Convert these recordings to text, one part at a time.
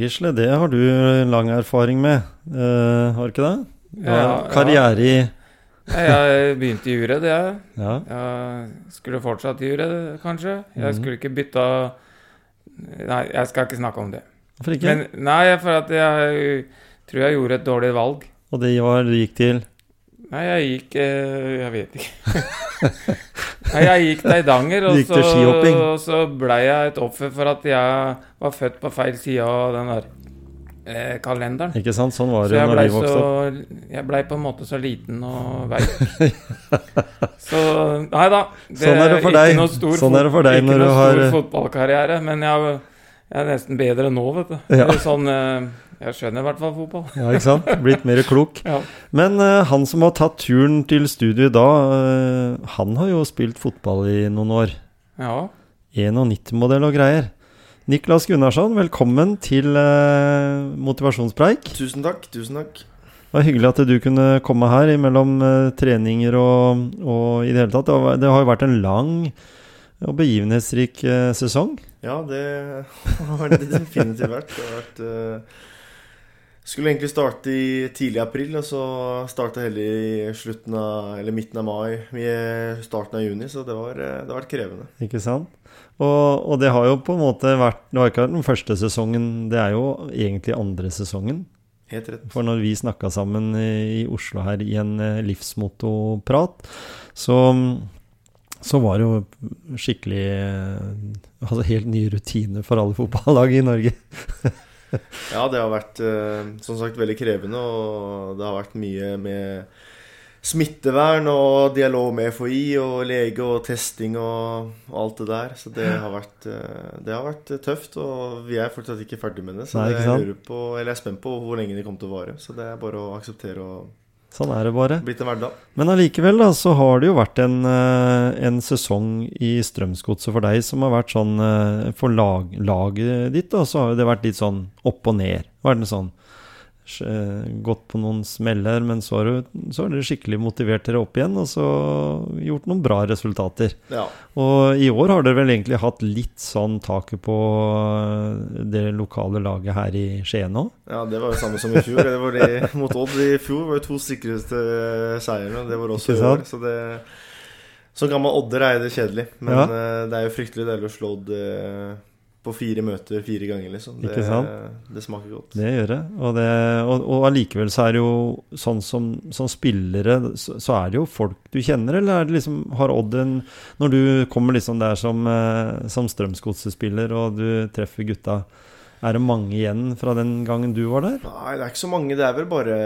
Fotball-Gisle, det har du lang erfaring med, uh, har du ikke det? Ja. Karriere i Jeg begynte i juret, det. Jeg. Ja. jeg skulle fortsatt i juret, kanskje. Jeg Mhm. skulle ikke bytta Nei, jeg skal ikke snakke om det. Hvorfor ikke? Men nei, for at jeg tror jeg gjorde et dårlig valg. og det var du gikk til Nei, jeg gikk eh, Jeg vet ikke. Nei, jeg gikk til Eidanger, og gikk så, og så blei jeg et offer for at jeg var født på feil side av den der eh, kalenderen. Ikke sant? Sånn var det så når vi vokste opp. Jeg blei på en måte så liten og veik. så Nei da. Sånn er det for deg. Ikke noe stor, Sånn er det for deg ikke når noe du har- stor fotballkarriere, men jeg, jeg er nesten bedre nå, vet du. Ja. Sånn eh, Jeg skjønner i hvert fall fotball. Ja, ikke sant? Blitt mer klok. Ja. Men uh, han som har tatt turen til studio i dag, eh, han har jo spilt fotball i noen år. ja. 91-modell og greier. Niklas Gunnarsson, velkommen til uh, motivasjonspreik. Tusen takk. tusen takk Det var hyggelig at du kunne komme her mellom treninger og, og i det hele tatt. Det har, det har jo vært en lang og begivenhetsrik sesong. Ja, det har det definitivt vært. Det har vært Skulle egentlig starte i tidlig april, og så starta heller i slutten av, eller midten av mai. Er starten av juni, så det, var, eh, det har vært krevende. Ikke sant? Og, og det har jo på en måte vært Det har ikke vært den første sesongen, det er jo egentlig andre sesongen. Helt rett. For når vi snakka sammen i, i Oslo her i en eh, livsmotoprat, så, så var det jo skikkelig eh, Altså helt ny rutine for alle fotballag i Norge. Ja, det har vært eh, som sagt veldig krevende, og det har vært mye med smittevern og dialog med FHI og lege og testing og, og alt det der. Så det har vært, eh, det har vært tøft, og vi er fortsatt ikke ferdig med det. Så Nei, jeg på, eller jeg er spent på hvor lenge det kommer til å vare. Så det er bare å akseptere og Sånn er det bare. blitt en hverdag. Men allikevel da, så har det jo vært en, eh, en sesong i Strømsgodset for deg som har vært sånn eh, For lag, laget ditt, da, så har det vært litt sånn opp og ned. Vært det sånn Gått på noen smeller, men så har, du, så har dere skikkelig motivert dere opp igjen, og så gjort noen bra resultater. Ja. Og i år har dere vel egentlig hatt litt sånn taket på eh, det lokale laget her i Skien òg? ja, det var jo samme som i fjor. Det var det mot Odd i fjor var jo to sikreste seierne. Det var også i år. Så det Som gammel odder er det kjedelig, men Ja. eh, det er jo fryktelig deilig å slå Odd eh, på fire møter fire ganger, liksom. Det, det smaker godt. Det gjør det. Og, det, og, og allikevel så er det jo sånn som, som spillere, så, så er det jo folk du kjenner, eller er det liksom Har Odd en Når du kommer liksom der som, eh, som Strømsgodset-spiller, og du treffer gutta, er det mange igjen fra den gangen du var der? Nei, det er ikke så mange. Det er vel bare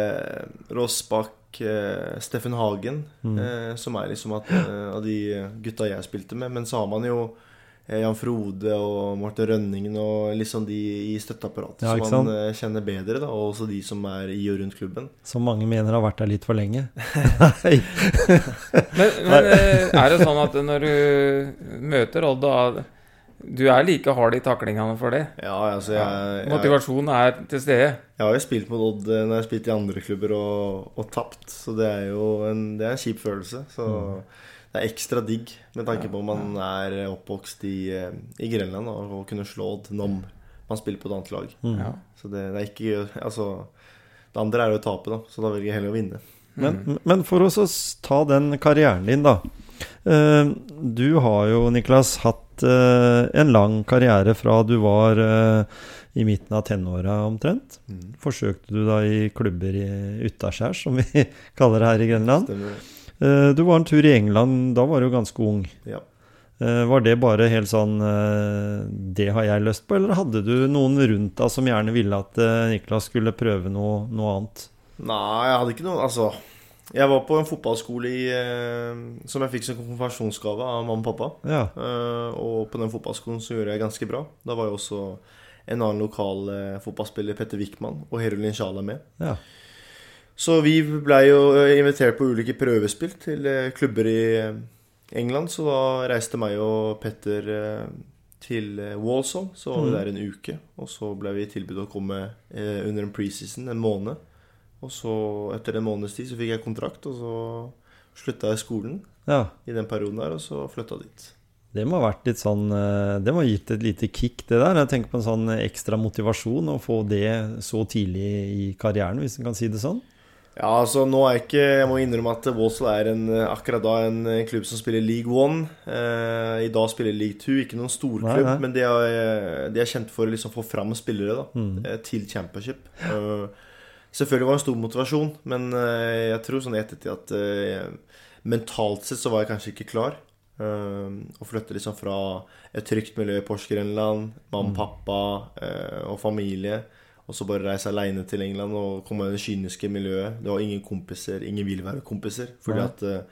Rossbakk, eh, Steffen Hagen, Mm. eh, som er liksom at, eh, av de gutta jeg spilte med. Men så har man jo eh, Jan Frode og Marte Rønningen og liksom de i støtteapparatet Ja, som man eh, kjenner bedre. da Og også de som er i og rundt klubben. Som mange mener har vært der litt for lenge. Nei. Men, men eh, er det sånn at når du møter Odd, da Du er like hard i taklingene for det? Ja, altså jeg, jeg, Motivasjonen er til stede? jeg har jo spilt mot Odd eh, når jeg har spilt i andre klubber og, og tapt, så det er jo en, det er en kjip følelse. Så Mm. Det er ekstra digg med tanke på om man er oppvokst i, eh, i Grenland og, og kunne slå Odd når man spiller på et annet lag. Mm. Ja. Så det, det er ikke Altså Det andre er jo å tape, da, så da velger jeg heller å vinne. Men, men for å ta den karrieren din, da. Eh, du har jo, Niklas, hatt eh, en lang karriere fra du var i midten av tenåra omtrent. Forsøkte du da i klubber i utaskjærs, som vi kaller det her i Grenland. Stemmer du var en tur i England, da var du ganske ung. Ja. Eh, var det bare helt sånn eh, Det har jeg lyst på, eller hadde du noen rundt deg som gjerne ville at eh, Niklas skulle prøve noe, noe annet? Nei, jeg hadde ikke noe Altså Jeg var på en fotballskole i, eh, som jeg fikk som konfirmasjonsgave av mamma og pappa. Ja. Eh, og på den fotballskolen så gjorde jeg ganske bra. Da var jo også en annen lokal eh, fotballspiller, Petter Wickman, og Herulin Sjala med. ja. Så vi blei jo eh, invitert på ulike prøvespill til eh, klubber i eh, England. Så da reiste meg og Petter til Walsall. Så var vi Mhm. der en uke. Og så ble vi tilbudt å komme under en preseason en måned. Og så, etter en måneds tid, så fikk jeg kontrakt, og så slutta jeg skolen ja. i den perioden der, og så flytta dit. Det må ha vært litt sånn Det må ha gitt et lite kick, det der. Jeg tenker på en sånn ekstra motivasjon å få det så tidlig i karrieren, hvis en kan si det sånn. Ja, altså nå er ikke Jeg må innrømme at Walsall er en, akkurat da en eh, klubb som spiller League One. Eh, I dag spiller League Two, ikke noen storklubb, Nei, nei. men de er, de er kjent for å liksom få fram spillere da, Mm. eh, til championship. Uh, selvfølgelig var det en stor motivasjon, men uh, jeg tror sånn i ettertid at uh, mentalt sett så var jeg kanskje ikke klar. Eh, å flytte liksom fra et trygt miljø i Porsgrunland, mamma, Mm. pappa eh, og familie. Og så bare reise aleine til England og komme i det kyniske miljøet. Det var ingen kompiser. Ingen vil være kompiser. Fordi at uh,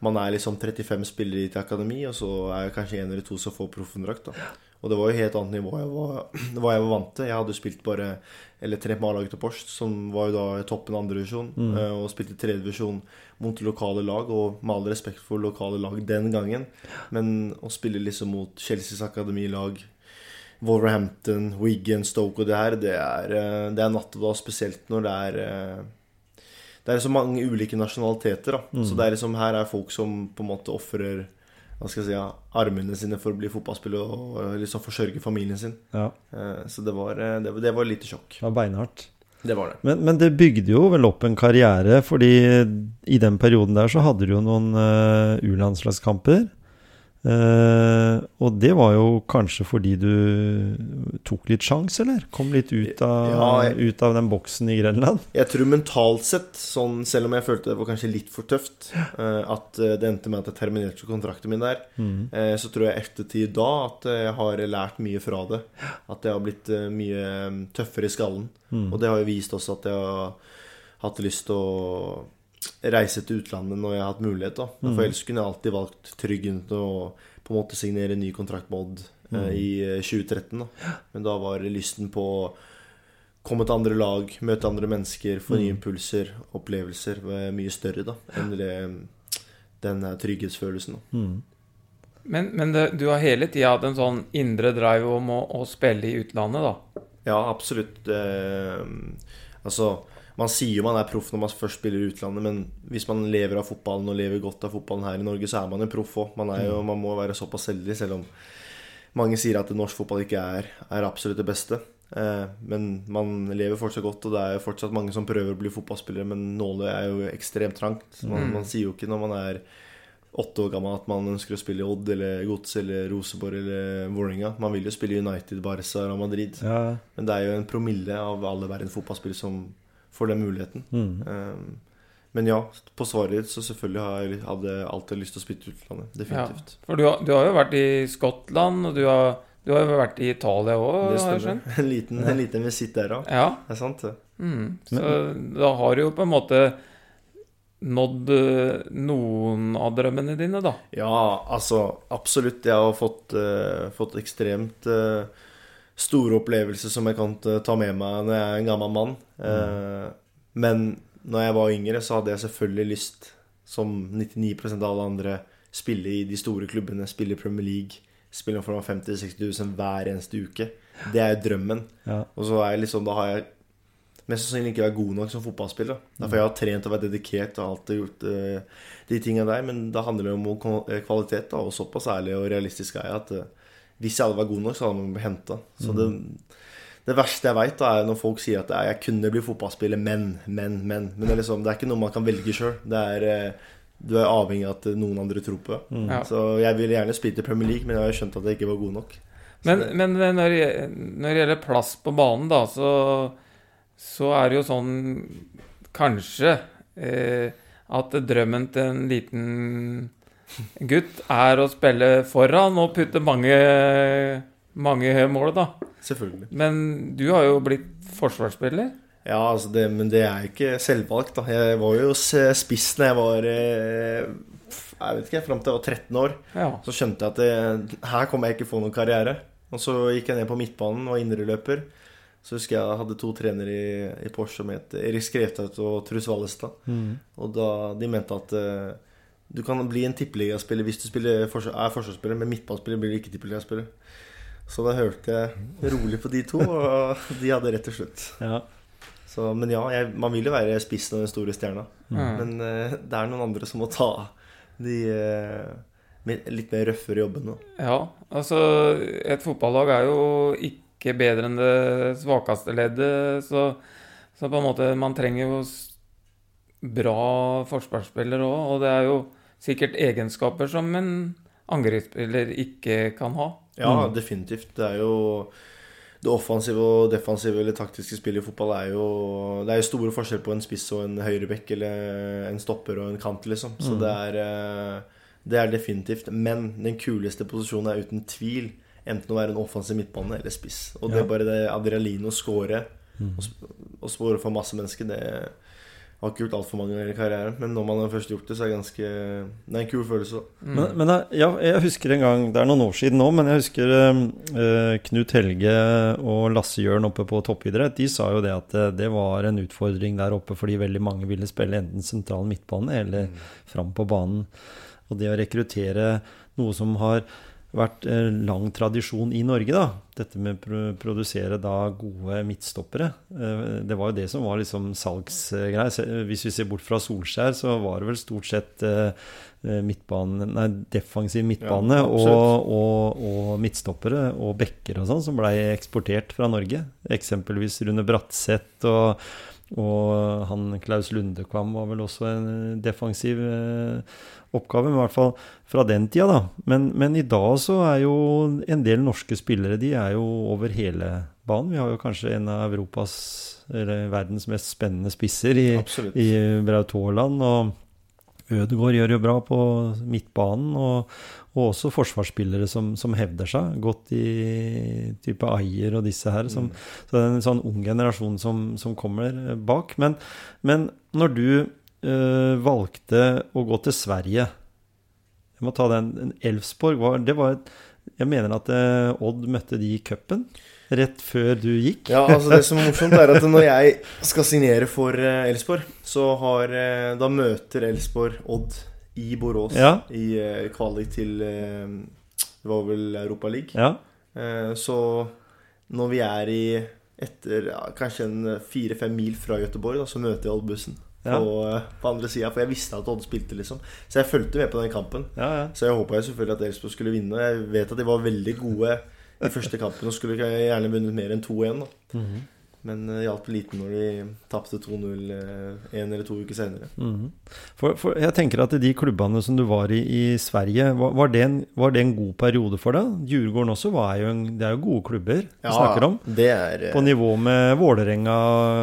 man er liksom 35 spillere i et akademi, og så er det kanskje en eller to som får proffkontrakt. da. Og det var jo helt annet nivå jeg var, hva jeg var vant til. Jeg hadde jo spilt bare Eller trent med A-laget til Porscht, som var jo da toppen av andredivisjon, Mm. eh, og spilte tredjedivisjon mot lokale lag, og med all respekt for lokale lag den gangen, men å spille liksom mot Chelseas akademilag Wolverhampton, Wigan, Stoke og det her, det er, eh, det er natt og dag, spesielt når det er eh, Det er så mange ulike nasjonaliteter. Mm. Så det er liksom, her er folk som på en måte ofrer si, ja, armene sine for å bli fotballspiller og liksom forsørge familien sin. Ja, Eh, Så det var, det, var- det var lite sjokk. det var beinhardt. Det var det. Men, men det bygde jo vel opp en karriere, fordi i den perioden der så hadde du jo noen uh, U-landslagskamper. Eh, og det var jo kanskje fordi du tok litt sjans, eller? Kom litt ut av, Ja, jeg- ut av den boksen i Grenland? Jeg tror mentalt sett, sånn, selv om jeg følte det var kanskje litt for tøft, uh, at eh, det endte med at jeg terminerte kontrakten min der, Mm. uh, så tror jeg ettertid da at jeg har lært mye fra det. At jeg har blitt mye tøffere i skallen. Mm. Og det har jo vist også at jeg har hatt lyst til å reise til utlandet når jeg har hatt mulighet. da For ellers kunne jeg alltid valgt tryggen til å på en måte signere en ny kontrakt med Odd eh, i eh, 2013. da Men da var lysten på å komme til andre lag, møte andre mennesker, få nye impulser, opplevelser eh, mye større da enn det, den trygghetsfølelsen. da Mm. Men, men det, du har hele tida hatt en sånn indre drive om å, å spille i utlandet, da. Ja, absolutt. Eh, altså, man sier jo man er proff når man først spiller i utlandet, men hvis man lever av fotballen og lever godt av fotballen her i Norge, så er man jo proff òg. Man, jo- man må være såpass heldig, selv om mange sier at norsk fotball ikke er, er absolutt det beste. Eh, men man lever fortsatt godt, og det er jo fortsatt mange som prøver å bli fotballspillere, men nålet er jo ekstremt trangt. Man, Mm. man sier jo ikke når man er åtte år gammel at man ønsker å spille i Odd eller Gods eller Rosenborg eller Vålerenga. Man vil jo spille United, Barca, eller Madrid. Ja. Men det er jo en promille av alle verdens fotballspillere som får den muligheten. Mm. Um, men ja, på svaret ditt så selvfølgelig har jeg, hadde jeg alltid lyst til å spytte utlandet. Definitivt. For du har, du har jo vært i Skottland, og du har, du har jo vært i Italia òg, har jeg stemmer. skjønt? En liten, en liten visitt der òg. Ja. Det er sant, det. Mm. Så da har du jo på en måte nådd eh, noen av drømmene dine, da. Ja, altså absolutt. Jeg har fått, uh, fått ekstremt eh, store opplevelser som jeg kan ta med meg når jeg er en gammel mann. Mm. men når jeg var yngre, så hadde jeg selvfølgelig lyst, som 99% av alle andre, spille i de store klubbene, spille i Premier League. Spille foran 50 000-60 000 hver eneste uke. Det er jo drømmen. Ja. Og så er jeg liksom, da har jeg mest sannsynlig ikke vært god nok som fotballspiller. Derfor jeg har trent og vært dedikert og alltid gjort uh, de tingene der. Men da handler det om eh, kvalitet, da, og såpass ærlig og realistisk er jeg at eh, hvis jeg hadde vært god nok, så hadde man blitt henta. Så det, det verste jeg veit, er når folk sier at eh, jeg kunne bli fotballspiller, men, men, men. Men det er, liksom, det er ikke noe man kan velge sjøl. Du er avhengig av at noen andre tror på det. Ja. Så jeg ville gjerne spilt i Premier League, men jeg har skjønt at jeg ikke var god nok. Men, men når, det- når det gjelder plass på banen, da, så, så er det jo sånn Kanskje eh, at drømmen til en liten gutt er å spille foran og putte mange, mange mål, da. Selvfølgelig. Men du har jo blitt forsvarsspiller. Ja, altså det, men det er ikke selvvalgt, da. Jeg var jo spiss da jeg var eh, Jeg vet ikke, fram til jeg var 13 år. Ja. Så skjønte jeg at det, her kommer jeg ikke få noen karriere. Og så gikk jeg ned på midtbanen og indreløper. Så husker jeg jeg hadde to trenere i, i Porsche som het Erik Skrevtaut og Truls Vallestad. Og da, de mente at eh, du kan bli en tippeligaspiller hvis du spiller, forsvar- er forsvarsspiller, men midtballspiller blir du ikke tippeligaspiller. Så da hørte jeg rolig på de to, og de hadde rett til slutt. Ja. Så, men ja, jeg, man vil jo være spissen og den store stjerna. Mm. Men uh, det er noen andre som må ta de uh, litt mer røffere jobbene. Ja, altså Et fotballag er jo ikke bedre enn det svakeste leddet, så, så på en måte Man trenger jo bra forsvarsspiller òg, og det er jo sikkert egenskaper som en angrepsspiller ikke kan ha. Ja, definitivt. Det er jo det offensive og defensive eller taktiske spillet i fotball er jo Det er jo store forskjeller på en spiss og en høyrebekk eller en stopper og en kant, liksom. Så det er eh, Det er definitivt. Men den kuleste posisjonen er uten tvil enten å være en offensiv midtbane eller spiss. Og det er bare det adrenalin å score og, sp- og spore for masse mennesker, det har ikke gjort altfor mange i karrieren. Men når man har først gjort det, så er det ganske Det er en kul følelse. Mm. Men, men jeg- ja, jeg husker en gang Det er noen år siden nå, men jeg husker eh, Knut Helge og Lasse Jørn oppe på toppidrett. De sa jo det at eh, det var en utfordring der oppe fordi veldig mange ville spille enten sentral midtbane eller fram på banen. Og det å rekruttere noe som har vært lang tradisjon i Norge, da. Dette med å produsere da gode midtstoppere. Eh, det var jo det som var liksom salgsgreia. Hvis vi ser bort fra Solskjær, så var det vel stort sett eh, eh, midtbane, nei, defensiv midtbane Ja, og, og, og midtstoppere og bekker og sånn som blei eksportert fra Norge. Eksempelvis Rune Bratseth og, og han Klaus Lundekvam var vel også en eh, defensiv eh, oppgave, men i hvert fall fra den tida, da. Men, men i dag så er jo en del norske spillere de er jo over hele banen. Vi har jo kanskje en av Europas, eller verdens mest spennende spisser i, Absolutt. i Braut Haaland. Og Ødegaard gjør jo bra på midtbanen. Og, og også forsvarsspillere som, som hevder seg godt i type Ayer og disse her. Som, Så det er en sånn ung generasjon som, som kommer eh, bak. Men, men når du øh, valgte å gå til Sverige Jeg må ta den. Elfsborg var, det var et, Jeg mener at øh, Odd møtte de i cupen rett før du gikk. Ja, altså Det som er morsomt, er at når jeg skal signere for Elfsborg, så har Da møter Elfsborg Odd i Borås Ja. i uh, kvalik til uh, Det var vel Europa League. Ja. Uh, Så når vi er i etter ja, kanskje en fire-fem mil fra Gøteborg, da, så møter jeg Odd-bussen Ja. på, på andre sida. For jeg visste at Odd spilte, liksom. Så jeg fulgte med på den kampen. Ja, ja. Så jeg håpa selvfølgelig at Elfsborg skulle vinne. Jeg vet at de var veldig gode i første kampen og skulle gjerne vunnet mer enn 2-1. da. Mhm. Men det hjalp lite når de tapte 2-0 én en eller to uker senere. Mhm. For, for jeg tenker at de klubbene som du var i i Sverige, var, var, det, en, var det en god periode for deg? Djurgården også var jo en, det er jo gode klubber vi snakker om. det er eh, På nivå med Vålerenga,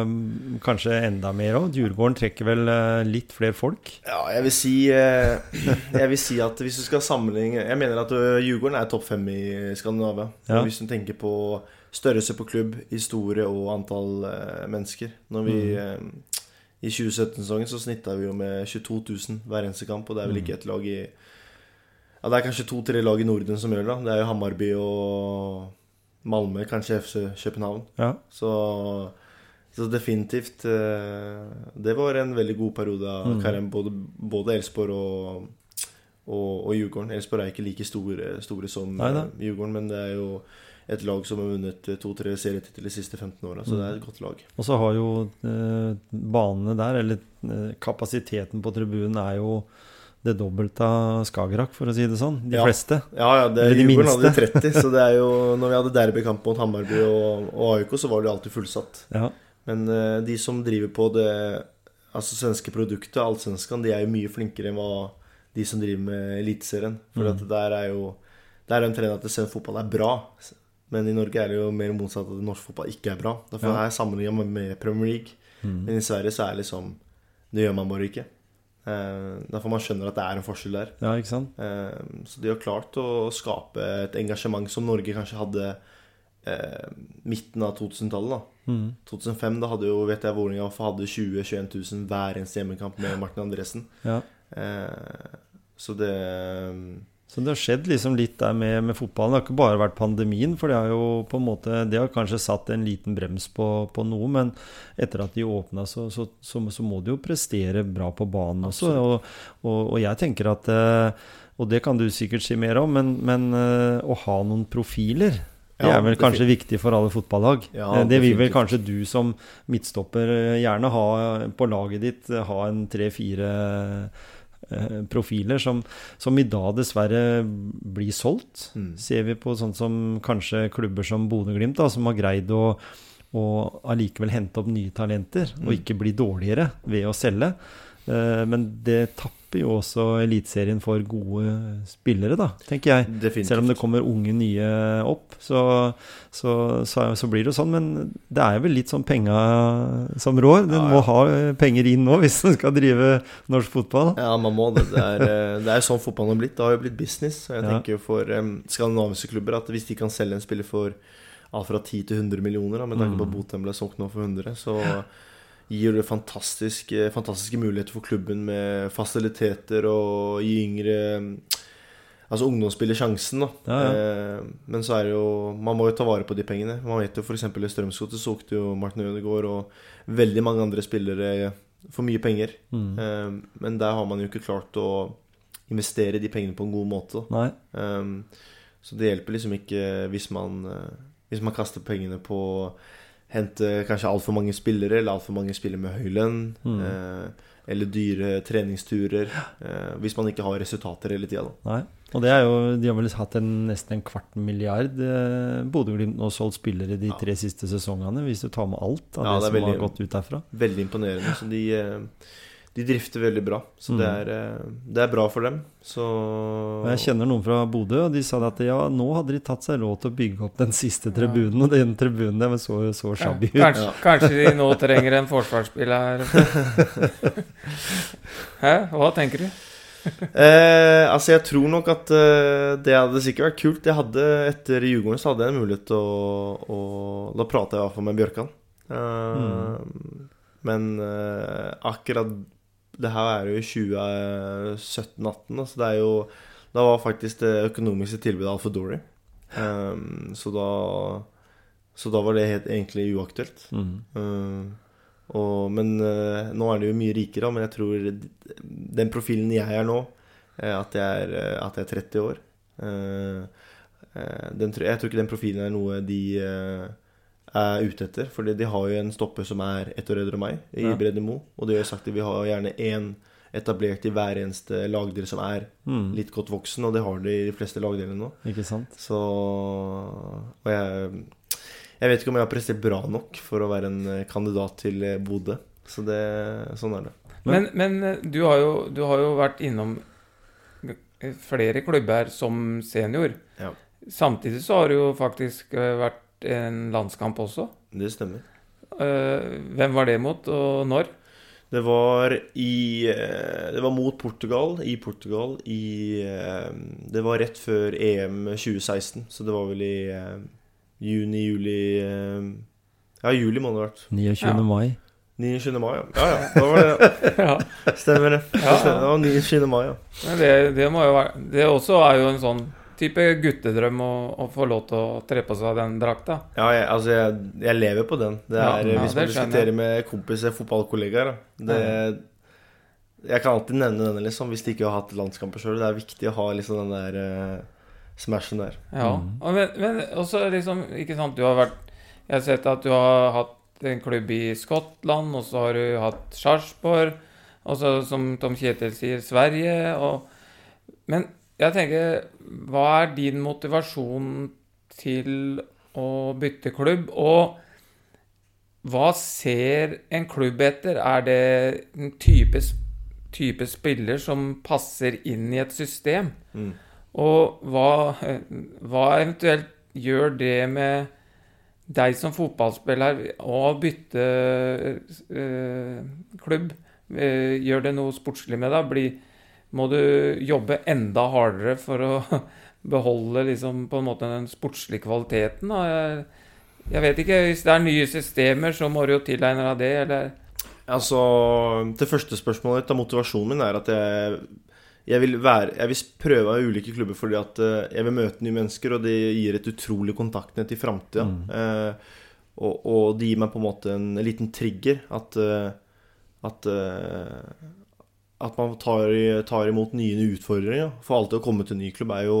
mm, kanskje enda mer òg. Djurgården trekker vel eh, litt flere folk. Ja, jeg vil si eh, Jeg vil si at hvis du skal sammenligne Jeg mener at eh, Djurgården er topp fem i Skandinavia. Ja. Hvis du tenker på størrelse på klubb, historie og antall eh, mennesker Når vi eh, I 2017-sesongen så snitta vi jo med 22 000 hver eneste kamp, og det er vel ikke et lag i Ja, det er kanskje to-tre lag i Norden som gjør det. da Det er jo Hammarby og Malmö, kanskje FC København. Ja. Så, så definitivt eh, Det var en veldig god periode av Mm. Karem, både, både Elsborg og, og, og Djurgården. Elsborg er ikke like store, store som Nei eh, Djurgården, men det er jo et lag som har vunnet eh, to-tre serietitler de siste 15 åra, så det er et godt lag. Og så har jo eh, banene der, eller eh, kapasiteten på tribunen, er jo det dobbelte av Skagerrak, for å si det sånn. De Ja. fleste. Ja, ja, det, Eller de Djurgården hadde de 30, så det er jo Når vi hadde derbykamp mot Hammarby og, og AIK, så var det alltid fullsatt. Ja. Men eh, de som driver på det Altså svenske produktet, Allsvenskan, de er jo mye flinkere enn hva de som driver med Eliteserien. For at der er jo Der er en trener at svensk fotball er bra. Men i Norge er det jo mer motsatt at norsk fotball ikke er bra. Derfor Ja. er sammenligna med Premier League. Men i Sverige så er det liksom Det gjør man bare ikke. Eh, derfor man skjønner at det er en forskjell der. ja, ikke sant? Eh, Så de har klart å skape et engasjement som Norge kanskje hadde eh, midten av 2000-tallet. da Mm. 2005 da hadde jo, vet jeg, Vålerenga hadde 20 000-21 000 hver eneste hjemmekamp med Martin Andresen. Ja. Eh, så det Så det har skjedd liksom litt der med, med fotballen. Det har ikke bare vært pandemien, for det har jo på en måte Det har kanskje satt en liten brems på, på noe, men etter at de åpna, så, så, så, så må de jo prestere bra på banen også. Og, og, og jeg tenker at eh, Og det kan du sikkert si mer om, men, men eh, å ha noen profiler det er vel kanskje viktig for alle fotballag. Ja, Eh, det vil vel kanskje du som midtstopper gjerne ha på laget ditt. Ha en tre-fire profiler som, som i dag dessverre blir solgt. Mm. Ser vi på sånn som kanskje klubber som Bodø-Glimt, som har greid å, og allikevel hente opp nye talenter, og Mm. ikke bli dårligere ved å selge. Eh, men det tapper jo også Eliteserien for gode spillere, da, tenker jeg. Definitivt. Selv om det kommer unge nye opp, så, så, så, så blir det jo sånn. Men det er vel litt sånn penga som rår. Den Ja, ja. må ha penger inn nå hvis den skal drive norsk fotball. Ja, man må det. Det er, eh, det er sånn fotballen har blitt. Det har jo blitt business. Og jeg tenker jo for um, skandinaviske klubber at hvis de kan selge en spiller for alt fra 10 til 100 millioner, da, med tanke på at Mm. Botheim ble solgt nå for 100, så gir det fantastisk, eh, fantastiske muligheter for klubben med fasiliteter og gi yngre um, Altså ungdomsspiller sjansen, da. Ja, ja. Eh, men så er det jo Man må jo ta vare på de pengene. Man vet jo f.eks. i Strømsgodset solgte jo Martin Ødegaard og veldig mange andre spillere for mye penger. Mm. Eh, men der har man jo ikke klart å investere de pengene på en god måte. Så det hjelper liksom ikke hvis man, eh, hvis man kaster pengene på hente kanskje altfor mange spillere, eller altfor mange spillere med høy lønn. Mm. eh, eller dyre treningsturer. eh, hvis man ikke har resultater hele tida, da. Nei. Og det er jo, de har vel hatt en, nesten en kvart milliard eh, Bodø-Glimt nå solgt spillere de Ja. tre siste sesongene, hvis du tar med alt av Ja, det, det som som har gått ut derfra. Veldig imponerende. Så de, eh, de drifter veldig bra. Så det, Mm. er, eh, det er bra for dem. Så jeg kjenner noen fra Bodø, og de sa at ja, nå hadde de tatt seg råd til å bygge opp den siste tribunen, og den tribunen der så så shabby ut. Kanskje, Ja. kanskje de nå trenger en forsvarsspiller Hæ? Hva tenker du? Eh, altså, jeg tror nok at eh, det hadde sikkert vært kult. Jeg hadde Etter Djurgården så hadde jeg en mulighet til å, å Da prata jeg i hvert fall med Bjørkan. Eh, Men eh, akkurat Det her er jo i 2017-18, så det er jo Da var faktisk det økonomiske tilbudet altfor dårlig. Um, så da Så da var det helt egentlig uaktuelt. Mm. Eh, og, men uh, nå er det jo mye rikere, men jeg tror den profilen jeg er nå, eh, at, jeg er, eh, at jeg er 30 år eh, den, Jeg tror ikke den profilen er noe de eh, er ute etter. For de har jo en stopper som er ett år eldre enn meg, i Ja. Brede Mo. Og det har sagt at vi har gjerne én etablert i hver eneste lagdel som er Mm. litt godt voksen, og det har de i de fleste lagdelene nå. Ikke sant? Så Og jeg Jeg vet ikke om jeg har prestert bra nok for å være en eh, kandidat til eh, Bodø. Så det Sånn er det. Men, men eh, du, har jo, du har jo vært innom flere klubber som senior. Ja. Samtidig så har du jo faktisk eh, en landskamp også. Det stemmer. Eh, Hvem var det mot, og når? Det var i eh, Det var mot Portugal, i Portugal, i eh, Det var rett før EM 2016, så det var vel i juni, juli eh, Ja, juli må det ha vært. 29. Ja. mai. 29. mai, ja. Ja, ja. Da var det, ja. stemmer det. Ja, Det var 29. mai, ja. Men det, det må jo være Det også er jo en sånn type guttedrøm å, å få lov til å tre på seg den drakta. Ja, jeg, altså jeg, jeg lever på den. Det er, ja, hvis man diskuterer med kompiser, fotballkollegaer det, Jeg kan alltid nevne denne, liksom, hvis de ikke har hatt landskamper sjøl. Det er viktig å ha liksom den der uh, smashen der. Ja. Mm. Og Men, men også liksom Ikke sant, du har vært Jeg har sett at du har hatt en klubb i Skottland, og så har du hatt Sarpsborg, og så, som Tom Kjetil sier, Sverige, og Men jeg tenker Hva er din motivasjon til å bytte klubb, og hva ser en klubb etter? Er det en type, type spiller som passer inn i et system? Mm. Og hva, hva eventuelt gjør det med deg som fotballspiller å bytte øh, klubb? Eh, gjør det noe sportslig med deg? Bli, må du jobbe enda hardere for å beholde liksom på en måte den sportslige kvaliteten. Da. Jeg, jeg vet ikke, Hvis det er nye systemer, så må du jo tilegne deg det, eller Altså, Det første spørsmålet ditt av motivasjonen min er at jeg, jeg, vil være, jeg vil prøve av ulike klubber fordi at eh, jeg vil møte nye mennesker, og det gir et utrolig kontaktnett i framtida. Mm. Eh, og, og det gir meg på en måte en liten trigger. At, eh, at, eh, at man tar, tar imot nye utfordringer. For alltid å komme til en ny klubb er jo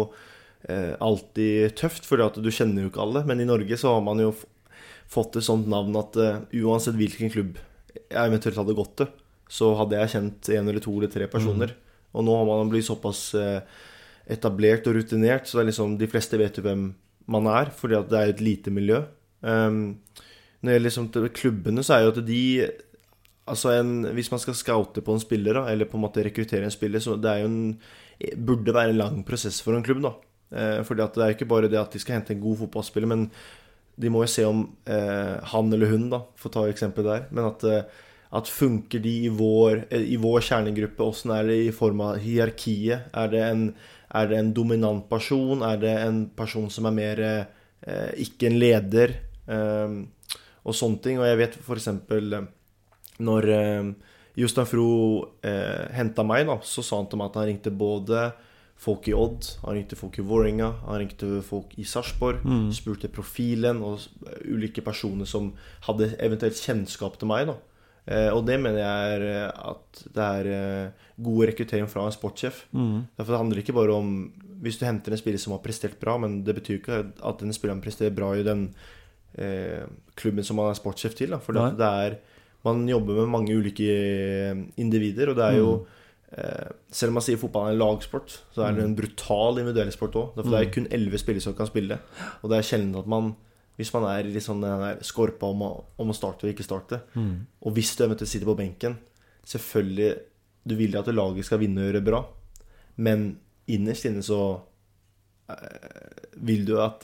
eh, alltid tøft, fordi at du kjenner jo ikke alle. Men i Norge så har man jo fått et sånt navn at uh, uansett hvilken klubb jeg eventuelt hadde gått til, så hadde jeg kjent en eller to eller tre personer. Og nå har man blitt såpass eh, etablert og rutinert, så det er liksom, de fleste vet jo hvem man er, fordi at det er et lite miljø. Um, når det gjelder liksom klubbene, så er jo at de Altså en, Hvis man skal scoute på en spiller, da, eller på en måte rekruttere en spiller, så det en, burde være en lang prosess for en klubb. da. Eh, fordi at det er ikke bare det at de skal hente en god fotballspiller, men de må jo se om eh, han eller hun, da, for å ta eksempelet der, men at, eh, at funker de i vår, eh, i vår kjernegruppe? Åssen er det i form av hierarkiet? Er det, en, er det en dominant person? Er det en person som er mer eh, ikke en leder? Eh, og sånne ting. Og jeg vet f.eks. når eh, Jostein Fro eh, henta meg, da, så sa han til meg at han ringte både folk i Odd, han ringte folk i Vålerenga, han ringte folk i Sarpsborg. Mm. Spurte profilen og ulike personer som hadde eventuelt kjennskap til meg. da eh, Og det mener jeg er eh, at det er eh, god rekruttering fra en sportssjef. Mm. Derfor handler det ikke bare om Hvis du henter en spiller som har prestert bra, men det betyr ikke at den spilleren presterer bra i den eh, klubben som man er sportssjef til. Da. For det er Man jobber med mange ulike eh, individer, og det er jo eh, Selv om man sier fotball er en lagsport, så er det en brutal individuell sport òg. For det er kun elleve spillere som kan spille, og det er sjelden at man hvis man er litt sånn den skorpa om om å starte og ikke starte, Mm. og hvis du eventuelt sitter på benken Selvfølgelig Du vil at laget skal vinne og gjøre bra, men innerst inne så eh, vil du at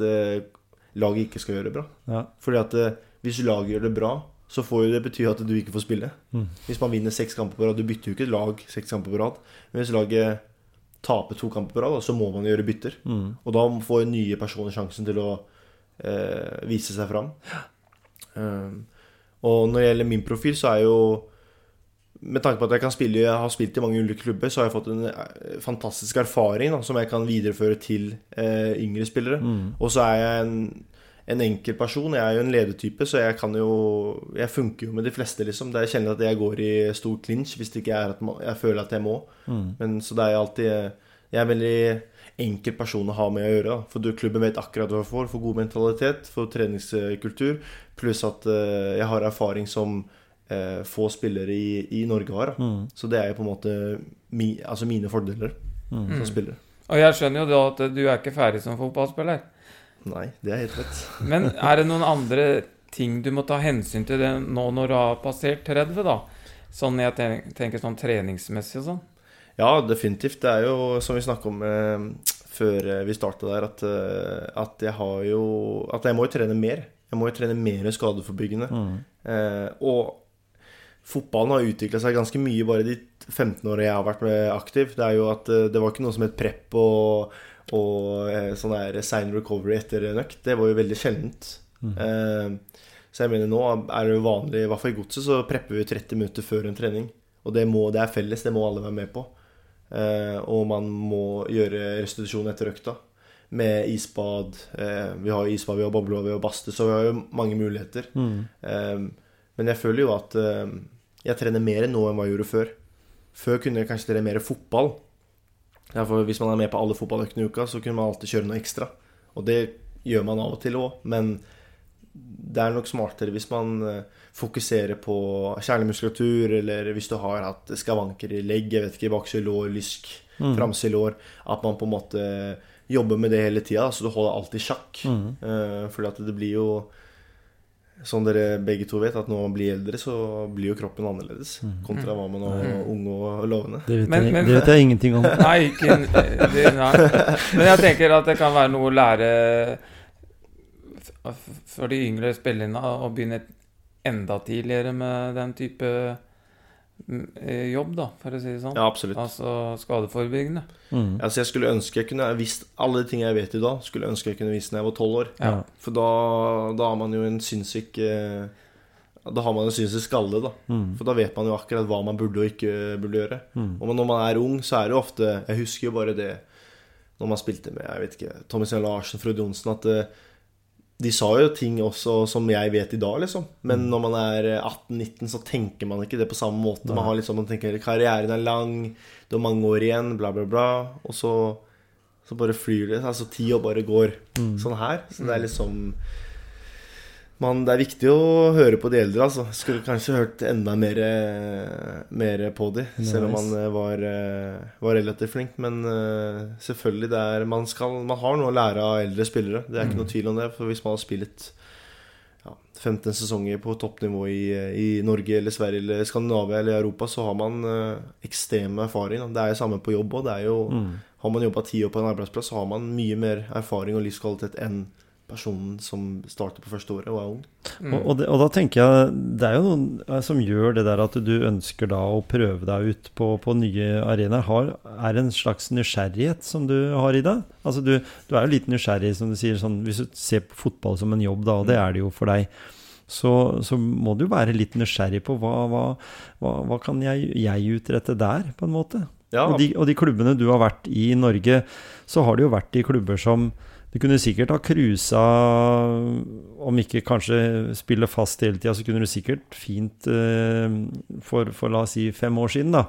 laget ikke skal gjøre det bra. Ja. Fordi at hvis laget gjør det bra, så får jo det bety at du ikke får spille. Mm. Hvis man vinner seks kamper på rad Du bytter jo ikke lag seks kamper på rad. Men hvis laget taper to kamper på rad, så må man gjøre bytter. Mm. Og da får nye personer sjansen til å eh, vise seg fram. Um, og når det gjelder min profil, så er jo Med tanke på at jeg kan spille, jeg har spilt i mange ulike klubber, så har jeg fått en eh, fantastisk erfaring da, som jeg kan videreføre til eh, yngre spillere. Mm. Og så er jeg en, en enkel person. Jeg er jo en ledertype, så jeg kan jo Jeg funker jo med de fleste, liksom. Det er kjenner at jeg går i stor clinch hvis det ikke er at jeg føler at jeg må. Mm. Men så det er alltid Jeg er en veldig enkel person å ha med å gjøre. da. For du, klubben vet akkurat hva du får. For god mentalitet, for treningskultur. Pluss at eh, jeg har erfaring som eh, få spillere i, i Norge har. Mm. Så det er jo på en måte mi, altså mine fordeler Mm. som spiller. Og jeg skjønner jo da at du er ikke ferdig som fotballspiller. Nei, det er helt rett. Men er det noen andre ting du må ta hensyn til det nå når du har passert 30, da? Sånn jeg tenker sånn treningsmessig og sånn. Ja, definitivt. Det er jo som vi snakka om eh, før eh, vi starta der, at, eh, at jeg har jo At jeg må jo trene mer. Jeg må jo trene mer skadeforebyggende. Mm. Eh, og fotballen har utvikla seg ganske mye bare de 15 årene jeg har vært med aktiv. Det er jo at eh, det var ikke noe som het prep og, og eh, sånn der sein recovery etter en økt. Det var jo veldig sjeldent. Mm. Eh, så jeg mener nå er det jo vanlig, i hvert fall i godset, så prepper vi 30 minutter før en trening. Og det, må, det er felles, det må alle være med på. Eh, og man må gjøre restitusjon etter økta. Med isbad. Eh, vi har isbad, vi har bobler, vi har badstue, så vi har jo mange muligheter. Mm. Eh, men jeg føler jo at eh, jeg trener mer nå enn hva jeg gjorde før. Før kunne jeg kanskje trene mer fotball. Derfor, hvis man er med på alle fotballøkene i uka, så kunne man alltid kjøre noe ekstra. Og det gjør man av og til òg, men det er nok smartere hvis man eh, fokuserer på kjernemuskulatur, eller hvis du har hatt skavanker i legg, jeg vet ikke, bakside lår, lysk, Mm. framside lår, at man på en måte jobber med det hele tida, så du holder alltid sjakk. Mm. Uh, fordi at det blir jo Som dere begge to vet, at når man blir eldre, så blir jo kroppen annerledes. Kontra hva man var ung og lovende. Det, vet Men- jeg, men- det vet jeg ingenting om. Nei, ikke det, nei. Men jeg tenker at det kan være noe å lære for de yngre spillerne å begynne enda tidligere med den type jobb, da, for å si det sånn. Ja, absolutt. Altså skadeforebyggende. Mm. Altså, jeg skulle ønske jeg kunne visst alle de ting jeg vet i dag, skulle ønske jeg kunne visst når jeg var tolv år. Ja. For da, da har man jo en sinnssyk eh, Da har man en sinnssyk skalle, da. Mm. For da vet man jo akkurat hva man burde og ikke burde gjøre. Mm. Og når man er ung, så er det jo ofte Jeg husker jo bare det når man spilte med jeg vet ikke, Tommy Stein Larsen, Frode Johnsen, at eh, de sa jo ting også som jeg vet i dag, liksom. Men når man er eh, 18-19, så tenker man ikke det på samme måte. Man har liksom, man tenker karrieren er lang, du har mange år igjen, bla, bla, bla. Og så, så bare flyr det. Altså tida bare går sånn her. Så det er liksom man, Det er viktig å høre på de eldre, altså. Skulle kanskje hørt enda mer, mer på de, selv om man eh, var, eh, var relativt flink. Men eh, selvfølgelig, det er man, skal, man har noe å lære av eldre spillere. Det er ikke noe tvil om det. For hvis man har spilt ja, 15 sesonger på toppnivå i, i Norge eller Sverige eller Skandinavia eller Europa, så har man eh, ekstrem erfaring. da. Det er jo samme på jobb òg. Har man jobba ti år på en arbeidsplass, så har man mye mer erfaring og livskvalitet enn personen som starter på første året og er ung. Mm. Og, og, det, og da tenker jeg Det er jo noen eh, som gjør det der at du ønsker da å prøve deg ut på, på nye arenaer. Har, er det en slags nysgjerrighet som du har i deg? Altså du, du er jo litt nysgjerrig, som du sier, sånn, hvis du ser på fotball som en jobb, da, og det er det jo for deg. Så, så må du være litt nysgjerrig på hva, hva, hva, hva kan jeg, jeg utrette der, på en måte. Ja, Og, de, og de klubbene du har vært i i Norge, så har det jo vært i klubber som du kunne sikkert ha cruisa, om ikke kanskje spille fast hele tida, så kunne du sikkert fint eh, for, for la oss si fem år siden, da.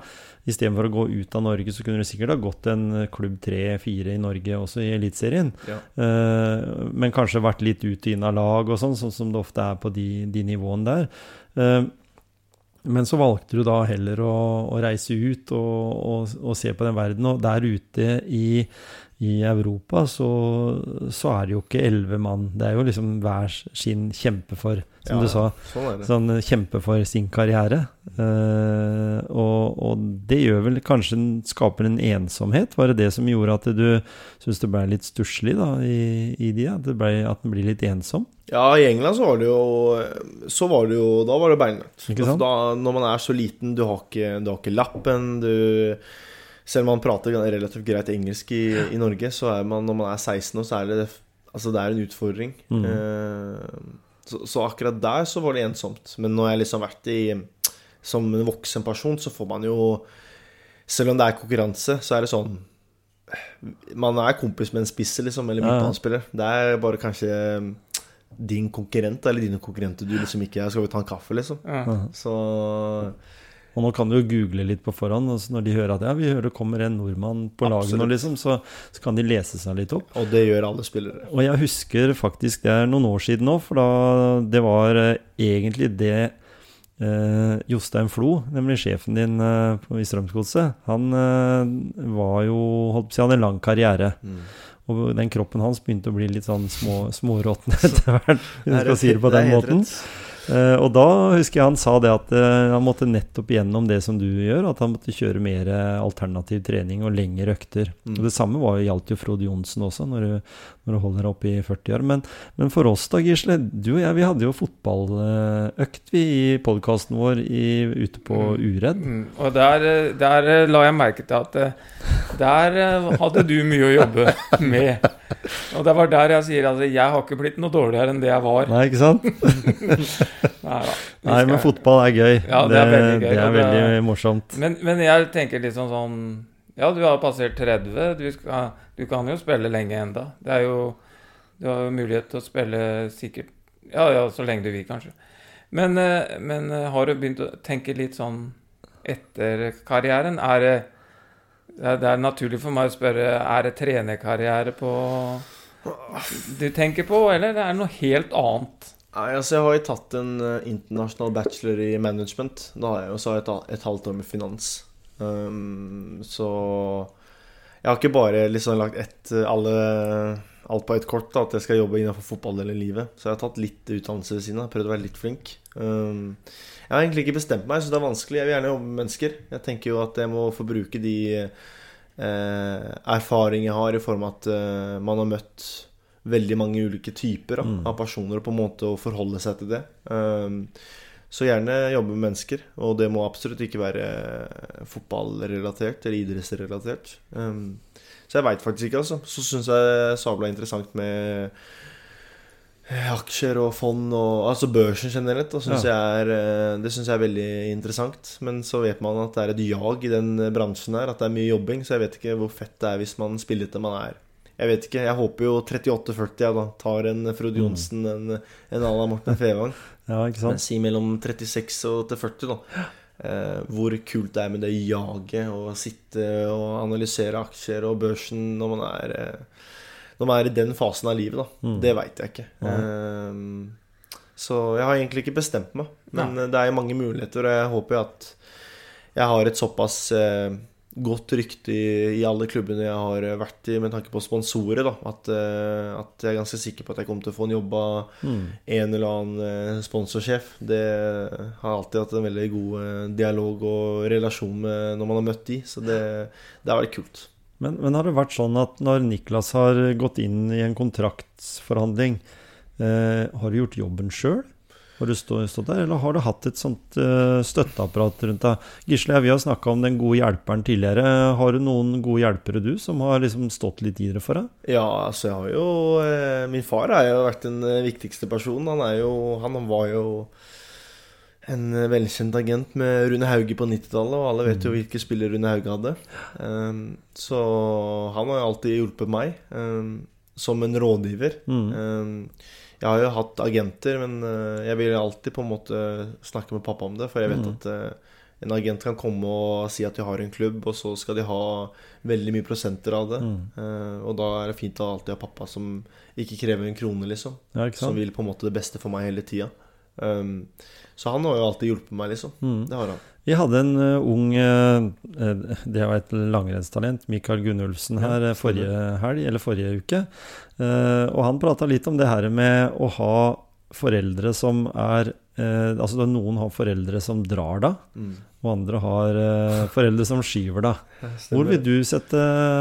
Istedenfor å gå ut av Norge, så kunne du sikkert ha gått en klubb tre-fire i Norge, også i Eliteserien. Ja. Eh, men kanskje vært litt ut og inn av lag og sånn, sånn som det ofte er på de, de nivåene der. Eh, men så valgte du da heller å, å reise ut og, og, og se på den verden. Og der ute i, i Europa så, så er det jo ikke elleve mann. Det er jo liksom hver sin kjempe for, som Ja, du sa. Sånn. Sånn kjempe for sin karriere. Uh, og, og det gjør vel kanskje skaper en ensomhet. Var det det som gjorde at du syntes det ble litt stusslig da, i, i de? At, det ble, at den blir litt ensom? Ja, i England så var det jo Så var det jo Da var det. Ikke sant? Da, når man er så liten, du har ikke, du har ikke lappen, du Selv om man prater relativt greit engelsk i, i Norge, så er man når man er 16 år, så er det Altså, det er en utfordring. Mm. Eh, så, så akkurat der så var det ensomt. Men når jeg liksom har vært i Som en voksen person, så får man jo Selv om det er konkurranse, så er det sånn Man er kompis med en spisser, liksom, eller ja. midtbanespiller. Det er bare kanskje din konkurrent, eller dine konkurrenter du liksom ikke Skal vi ta en kaffe, liksom? Ja. Så Og nå kan du jo google litt på forhånd. Og når de hører at ja, vi hører det kommer en nordmann på laget nå, liksom, så, så kan de lese seg litt opp. Og det gjør alle spillere. Og jeg husker faktisk det er noen år siden nå, for da det var eh, egentlig det eh, Jostein Flo, nemlig sjefen din eh, i Strømsgodset, han eh, var jo holdt på å si, hadde en lang karriere. Og den kroppen hans begynte å bli litt sånn små, småråtten etter hvert, hvis du skal si det på den måten. Eh, og da husker jeg han sa det at eh, han måtte nettopp gjennom det som du gjør, at han måtte kjøre mer eh, alternativ trening og lengre økter. Mm. Og Det samme var, jo- gjaldt jo Frode Johnsen også, når du, når du holder deg oppe i 40 år. Men, men for oss da, Gisle, du og jeg vi hadde jo fotballøkt vi i podkasten vår i, ute på Uredd. Mm, og der, eh, der eh, la jeg merke til at eh, der eh, hadde du mye å jobbe med. Og det var der jeg sier at jeg har ikke blitt noe dårligere enn det jeg var. Nei, ikke sant? Nei, da. Nei, men fotball er gøy. Ja, det er veldig gøy, Det er det er- veldig morsomt. Men, men jeg tenker litt sånn sånn Ja, du har passert 30. Du, skal, du kan jo spille lenge enda. Det er jo Du har jo mulighet til å spille sikkert Ja, ja, så lenge du vil, kanskje. Men, eh, men eh, har du begynt å tenke litt sånn etter karrieren? Er det det er, naturlig for meg å spørre Er det trenerkarriere på du tenker på, eller det er noe helt annet? Nei, altså Jeg har jo tatt en eh, internasjonal bachelor i management. Da har jeg jo så et, et halvt år med finans. Um, så jeg har ikke bare liksom lagt ett, alle, alt på ett kort, da, at jeg skal jobbe innenfor fotball eller livet. Så jeg har tatt litt utdannelse ved siden av. Prøvd å være litt flink. Um, jeg har egentlig ikke bestemt meg, så det er vanskelig. Jeg vil gjerne jobbe med mennesker. Jeg tenker jo at jeg må få bruke de eh, erfaring jeg har i form av at eh, man har møtt veldig mange ulike typer da, Mm. av personer og på en måte å forholde seg til det. Um, Så gjerne jobbe med mennesker. Og det må absolutt ikke være eh, fotballrelatert eller idrettsrelatert. Um, så jeg veit faktisk ikke, altså. Så syns jeg sabla interessant med aksjer og fond og Altså børsen generelt. Og synes Ja. er, eh, det syns jeg er veldig interessant. Men så vet man at det er et jag i den bransjen her. At det er mye jobbing. Så jeg vet ikke hvor fett det er hvis man spiller til man er Jeg vet ikke. Jeg håper jo 38-40 ja, da tar en Frode Johnsen, en, en à la Morten Fevang. Ja, ikke Men sant? si mellom 36 og til 40, da. Eh, hvor kult det er med det jaget å sitte og analysere aksjer og børsen når man er eh, Når man er i den fasen av livet, da. Mm. Det veit jeg ikke. Eh, så jeg har egentlig ikke bestemt meg. Men eh, det er jo mange muligheter, og jeg håper jo at jeg har et såpass eh, godt rykte i, i alle klubbene jeg har vært i med tanke på sponsorer, da. At, eh, at jeg er ganske sikker på at jeg kommer til å få en jobb av Mm. en eller annen eh, sponsorsjef. Det har alltid hatt en veldig god eh, dialog og relasjon med når man har møtt de, så det, det har vært kult. Men, men har det vært sånn at når Niklas har gått inn i en kontraktsforhandling, eh, har du gjort jobben sjøl? Har du stå, stått der, eller har du hatt et sånt eh, støtteapparat rundt deg? Gisle, vi har snakka om den gode hjelperen tidligere. Har du noen gode hjelpere, du, som har liksom stått litt i det for deg? Ja, altså jeg har jo eh, Min far har jo vært den eh, viktigste personen. Han er jo Han var jo en eh, velkjent agent med Rune Hauge på 90-tallet, og alle vet jo hvilke spillere Rune Hauge hadde. Um, så han har jo alltid hjulpet meg um, som en rådgiver. Mm. Um, jeg har jo hatt agenter, men uh, jeg vil alltid på en måte snakke med pappa om det, for jeg vet Mm. at uh, en agent kan komme og si at de har en klubb, og så skal de ha veldig mye prosenter av det. Mm. Uh, og da er det fint å alltid ha pappa som ikke krever en krone, liksom. Ja, Som vil på en måte det beste for meg hele tida. Um, så han har jo alltid hjulpet meg, liksom. Mm. Det har han. Vi hadde en eh, ung eh, eh, Det var et langrennstalent, Mikael Gunnulfsen, her forrige helg, eller forrige uke. Og han prata litt om det her med å ha foreldre som er Altså noen har foreldre som drar da, Mm. og andre har foreldre som skyver da. Hvor vil du sette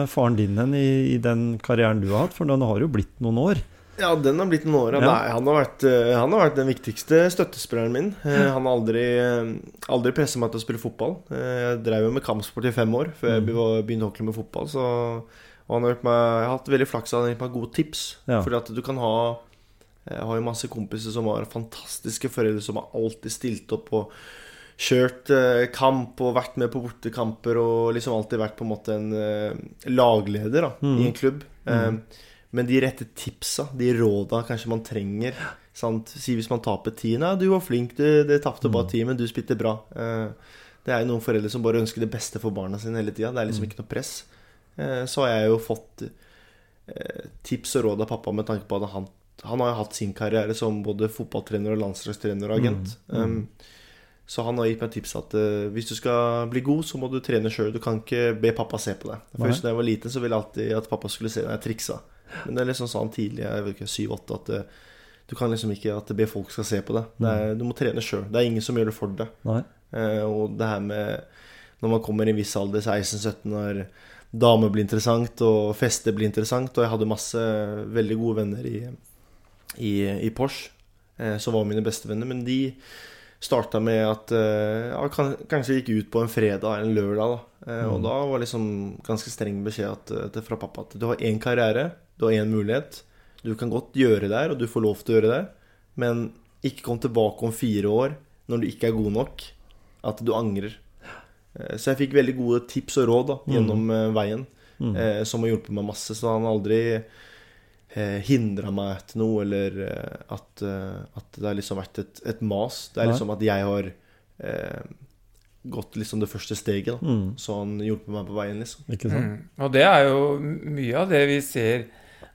faren din hen i, i den karrieren du har hatt? For den har jo blitt noen år. Ja, den har blitt en åre. Ja. Nei, han, har vært, eh, han har vært den viktigste støttespilleren min. Eh, Han har aldri, eh, aldri presset meg til å spille fotball. Jeg drev jo med kampsport i fem år før jeg Mm. be- begynte ordentlig med fotball. Så og han har meg, jeg har hatt veldig flaks han har gitt meg gode tips. Ja. Fordi at du kan ha Jeg har jo masse kompiser som har fantastiske foreldre som har alltid stilt opp og kjørt kamp og vært med på bortekamper og liksom alltid vært på en måte en lagleder da, Mm. i en klubb. Mm. Men de rette tipsa, de råda kanskje man trenger sant? Si hvis man taper ti Nei, du var flink, du, det tapte bare ti, men du spilte bra. Eh, det er jo noen foreldre som bare ønsker det beste for barna sine hele tida. Det er liksom Mm. ikke noe press. Eh, så har jeg jo fått eh, tips og råd av pappa med tanke på at han, han har jo hatt sin karriere som både fotballtrener og landslagstrener og agent. Mm. Um, så han har gitt meg tips at hvis du skal bli god, så må du trene sjøl. Du kan ikke be pappa se på deg. Nei. hvis da jeg var liten, så ville jeg alltid at pappa skulle se når jeg triksa. Men det er liksom sånn tidlig, jeg vet ikke, 7-8, at det, du kan liksom ikke at be folk skal se på deg. Det er, du må trene sjøl. Det er ingen som gjør det for deg. Eh, og det her med når man kommer i en viss alder, 16-17, når damer blir interessant og fester blir interessant Og jeg hadde masse veldig gode venner i, i, i Porsche, eh, som var mine bestevenner. Men de starta med at eh, ja, kan, kanskje gikk ut på en fredag eller en lørdag. Da. Eh, Og Mm. da var liksom ganske streng beskjed at, at, fra pappa at du har én karriere, du har én mulighet. Du kan godt gjøre det her, og du får lov til å gjøre det, men ikke kom tilbake om fire år når du ikke er god nok. At du angrer. Eh, Så jeg fikk veldig gode tips og råd da, Mm. gjennom mm. veien, Mm. eh, som har hjulpet meg masse. Så han har aldri eh, hindra meg til noe, eller at, at det har liksom vært et, et mas. Det er liksom at jeg har eh, gått liksom det første steget, da. Mm. Så han hjulpet meg på veien, liksom. Ikke sant? Mm. Og det er jo mye av det vi ser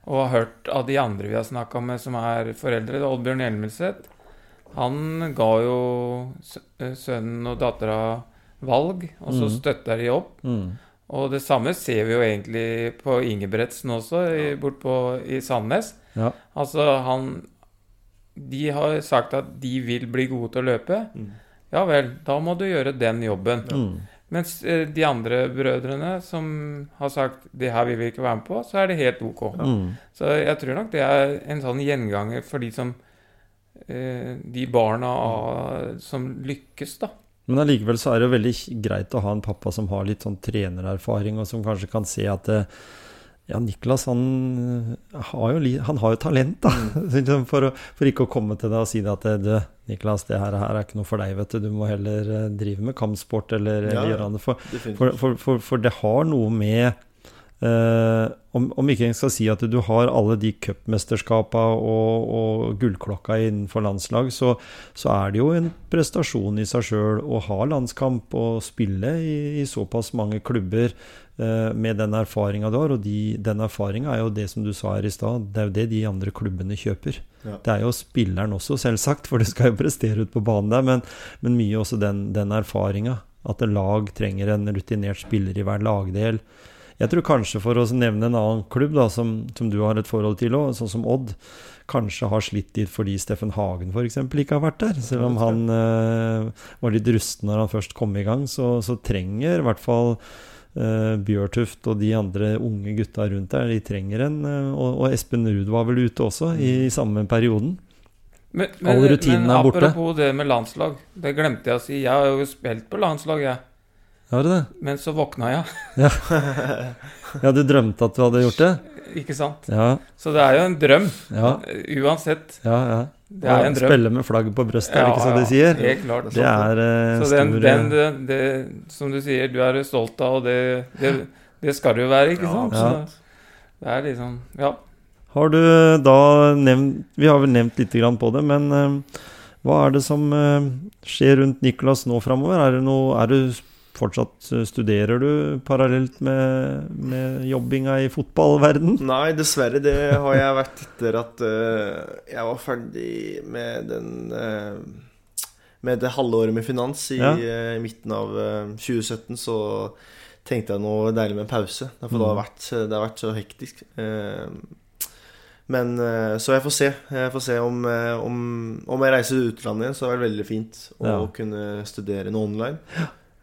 og har hørt av de andre vi har snakka med som er foreldre. Oddbjørn Hjelmelseth, han ga jo eh, sønnen og dattera valg, og så Mm. støtta de opp. Mm. Og det samme ser vi jo egentlig på Ingebretsen også, i, bort på, i Sandnes. Ja. Altså, han De har sagt at de vil bli gode til å løpe. Mm. Ja vel, da må du gjøre den jobben. Mm. Mens eh, de andre brødrene som har sagt 'det her vil vi ikke være med på', så er det helt ok. Mm. Så jeg tror nok det er en sånn gjenganger for de som eh, de barna av, som lykkes, da. Men allikevel så er det jo veldig greit å ha en pappa som har litt sånn trenererfaring, og som kanskje kan se at det, ja, Niklas han har jo, han har jo talent, da. Mm. For, for ikke å komme til deg og si det at du, Niklas, det her, her er ikke noe for deg, vet du. Du må heller eh, drive med kampsport eller, Ja, eller gjøre noe For, for, for, det har noe med eh, om, om ikke jeg skal si at du har alle de cupmesterskapene og, og gullklokka innenfor landslag, så, så er det jo en prestasjon i seg sjøl å ha landskamp og spille i, i såpass mange klubber eh, med den erfaringa du har. Og de, den erfaringa er jo det som du sa her i stad, det er jo det de andre klubbene kjøper. Ja. Det er jo spilleren også, selvsagt, for du skal jo prestere ut på banen der, men, men mye også den, den erfaringa. At et lag trenger en rutinert spiller i hver lagdel. Jeg tror kanskje, for å nevne en annen klubb da, som, som du har et forhold til òg, sånn som Odd, kanskje har slitt litt fordi Steffen Hagen f.eks. ikke har vært der. Selv om han øh, var litt rusten når han først kom i gang, så, så trenger i hvert fall eh, Bjørtuft og de andre unge gutta rundt der, de trenger en eh, og, Espen Ruud var vel ute også i, Mm. samme perioden. Men, All rutinen men er borte. apropos det med landslag, det glemte jeg å si. Jeg har jo spilt på landslag, jeg. Har du det? Men så våkna jeg, Ja, du drømte at du hadde gjort det? ikke sant? Ja, Så det er jo en drøm. ja, Uansett. ja. ja. Det er en drøm. Spille med flagget på brystet, er det ikke så de sier? Helt klart. Det er eh, Så den, stor den det, det, som du sier, du er stolt av, og det, det, det skal du jo være, ikke sant? Ja. Så det er liksom Ja. Har du da nevnt Vi har vel nevnt litt grann på det, men uh, hva er det som uh, skjer rundt Nicolas nå framover? Er det noe Er du fortsatt eh, Studerer du parallelt med, med jobbinga i fotballverden? Nei, dessverre. Det har jeg vært etter at uh, jeg var ferdig med den uh, Med det halve året med finans i Ja. uh, midten av eh, 2017, så tenkte jeg noe deilig med en pause. For det, Mm. har vært, det har vært så hektisk. Men Så jeg får se. Jeg får se om, om, om jeg reiser til utlandet igjen, så er det veldig fint å Ja. kunne studere noe online.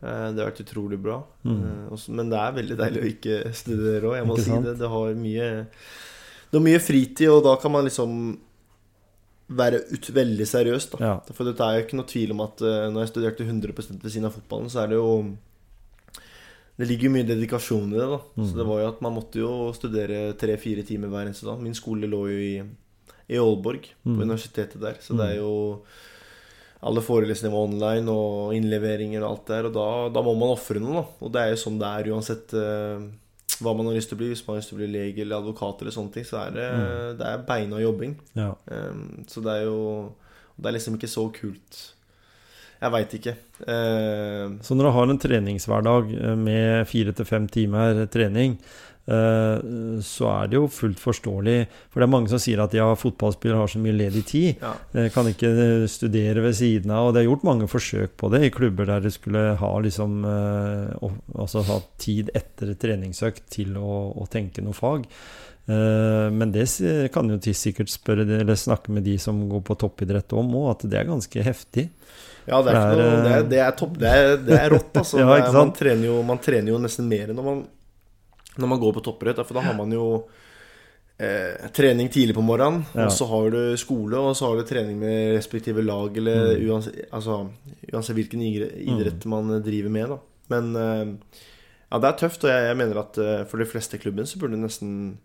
Eh, Det har vært utrolig bra. Mm. Eh, Men det er veldig deilig å ikke studere òg, jeg må si det. Det har mye Det er mye fritid, og da kan man liksom være ut, veldig seriøs, da. Ja. For det er jo ikke noe tvil om at eh, når jeg studerte 100 ved siden av fotballen, så er det jo Det ligger jo mye dedikasjon i det, da. Mm. Så det var jo at man måtte jo studere tre-fire timer hver eneste dag. Min skole lå jo i, i Aalborg, Mm. på universitetet der. Så det er jo alle forelesninger var online, og innleveringer og alt der. Og da, da må man ofre noe, da. Og det er jo sånn det er uansett uh, hva man har lyst til å bli. Hvis man har lyst til å bli lege eller advokat eller sånne ting, så er det, Mm. det er beina jobbing. Ja. Um, så det er jo Det er liksom ikke så kult. Jeg veit ikke. Uh, Så når du har en treningshverdag eh, med fire til fem timer trening, så er det jo fullt forståelig. For det er mange som sier at ja, fotballspillere har så mye ledig tid. ja. Eh, Kan ikke studere ved siden av. Og det er gjort mange forsøk på det i klubber der det skulle ha liksom eh, Altså ha tid etter et treningsøkt til å, å tenke noe fag. Eh, Men det kan jo sikkert spørre eller snakke med de som går på toppidrett om òg, at det er ganske heftig. ja, det er, Det er, noe, det, er, eh, det er topp. Det er, rått, altså. Ja, man, trener jo, man trener jo nesten mer når man, når man går på toppidrett. For da har man jo eh, trening tidlig på morgenen, Ja. og så har du skole, og så har du trening med respektive lag, eller Mm. uansett, altså, uansett hvilken idrett idrett man driver med, da. Men eh, ja, det er tøft, og jeg, jeg mener at eh, for de fleste klubben så burde det nesten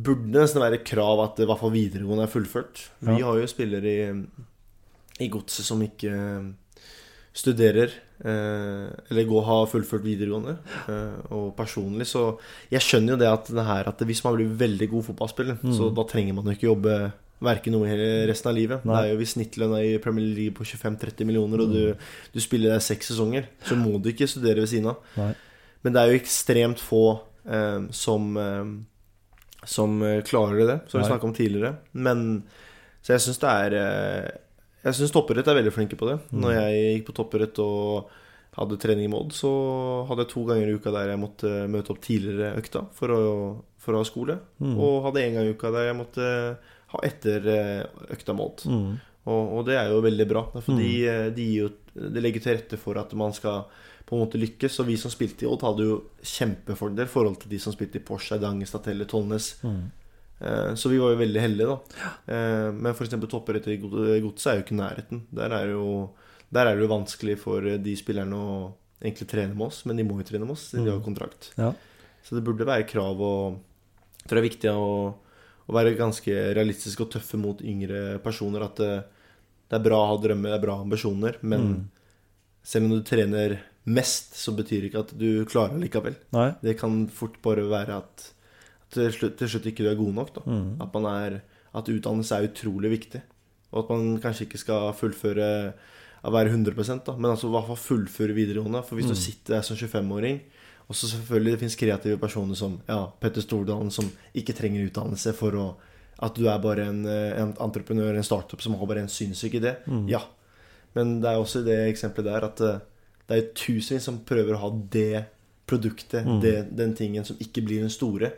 Burde nesten være krav at i hvert fall videregående er fullført. Vi Ja. har jo spillere i, i godset som ikke eh, studerer, eh, eller går har fullført videregående. Eh, og personlig så Jeg skjønner jo det at det her at hvis man blir veldig god fotballspiller, Mm. så da trenger man jo ikke jobbe verken noe hele resten av livet. Nei. Det er jo Hvis snittlønna i Premier League på 25-30 millioner, og du, du spiller der seks sesonger, så må du ikke studere ved siden av. Nei. Men det er jo ekstremt få eh, som eh, som eh, klarer det, som vi snakka om tidligere. Men Så jeg syns det er eh, Jeg syns toppidrett er veldig flinke på det. Mm. Når jeg gikk på toppidrett og hadde trening i Mod, så hadde jeg to ganger i uka der jeg måtte møte opp tidligere økta for å, for å ha skole. Mm. Og hadde en gang i uka der jeg måtte ha etter eh, økta Mod. Mm. Og, og det er jo veldig bra. For Mm. de, eh, de, de legger til rette for at man skal på en måte lykkes. Og vi som spilte i Odd, hadde jo kjempefordel i forhold til de som spilte i Porsche, Dange, eller Tollnes. Mm. Eh, så vi var jo veldig heldige, da. Eh, men f.eks. toppidrett i Godset er jo ikke nærheten. Der er, jo, der er det jo vanskelig for de spillerne å egentlig trene med oss, men de må jo trene med oss de har Mm. kontrakt. Ja. Så det burde være krav og Jeg tror det er viktig å, å være ganske realistisk og tøffe mot yngre personer. At det, det er bra å ha drømmer, det er bra ambisjoner, men Mm. selv om du trener mest, så betyr det ikke at du klarer likevel. Nei. Det kan fort bare være at til, slutt, til slutt ikke du er god nok. Da. Mm. At, man er, at utdannelse er utrolig viktig. Og at man kanskje ikke skal fullføre å være 100% da, men altså i hvert fall fullføre videregående. For hvis Mm. du sitter der som 25-åring Og så selvfølgelig det finnes kreative personer som ja, Petter Stordalen, som ikke trenger utdannelse for å At du er bare en, eh, en entreprenør, en startup som har bare en sinnssyk idé. Mm. Ja. Men det er også det eksempelet der at eh, det er tusenvis som prøver å ha det produktet, Mm. det, den tingen som ikke blir den store.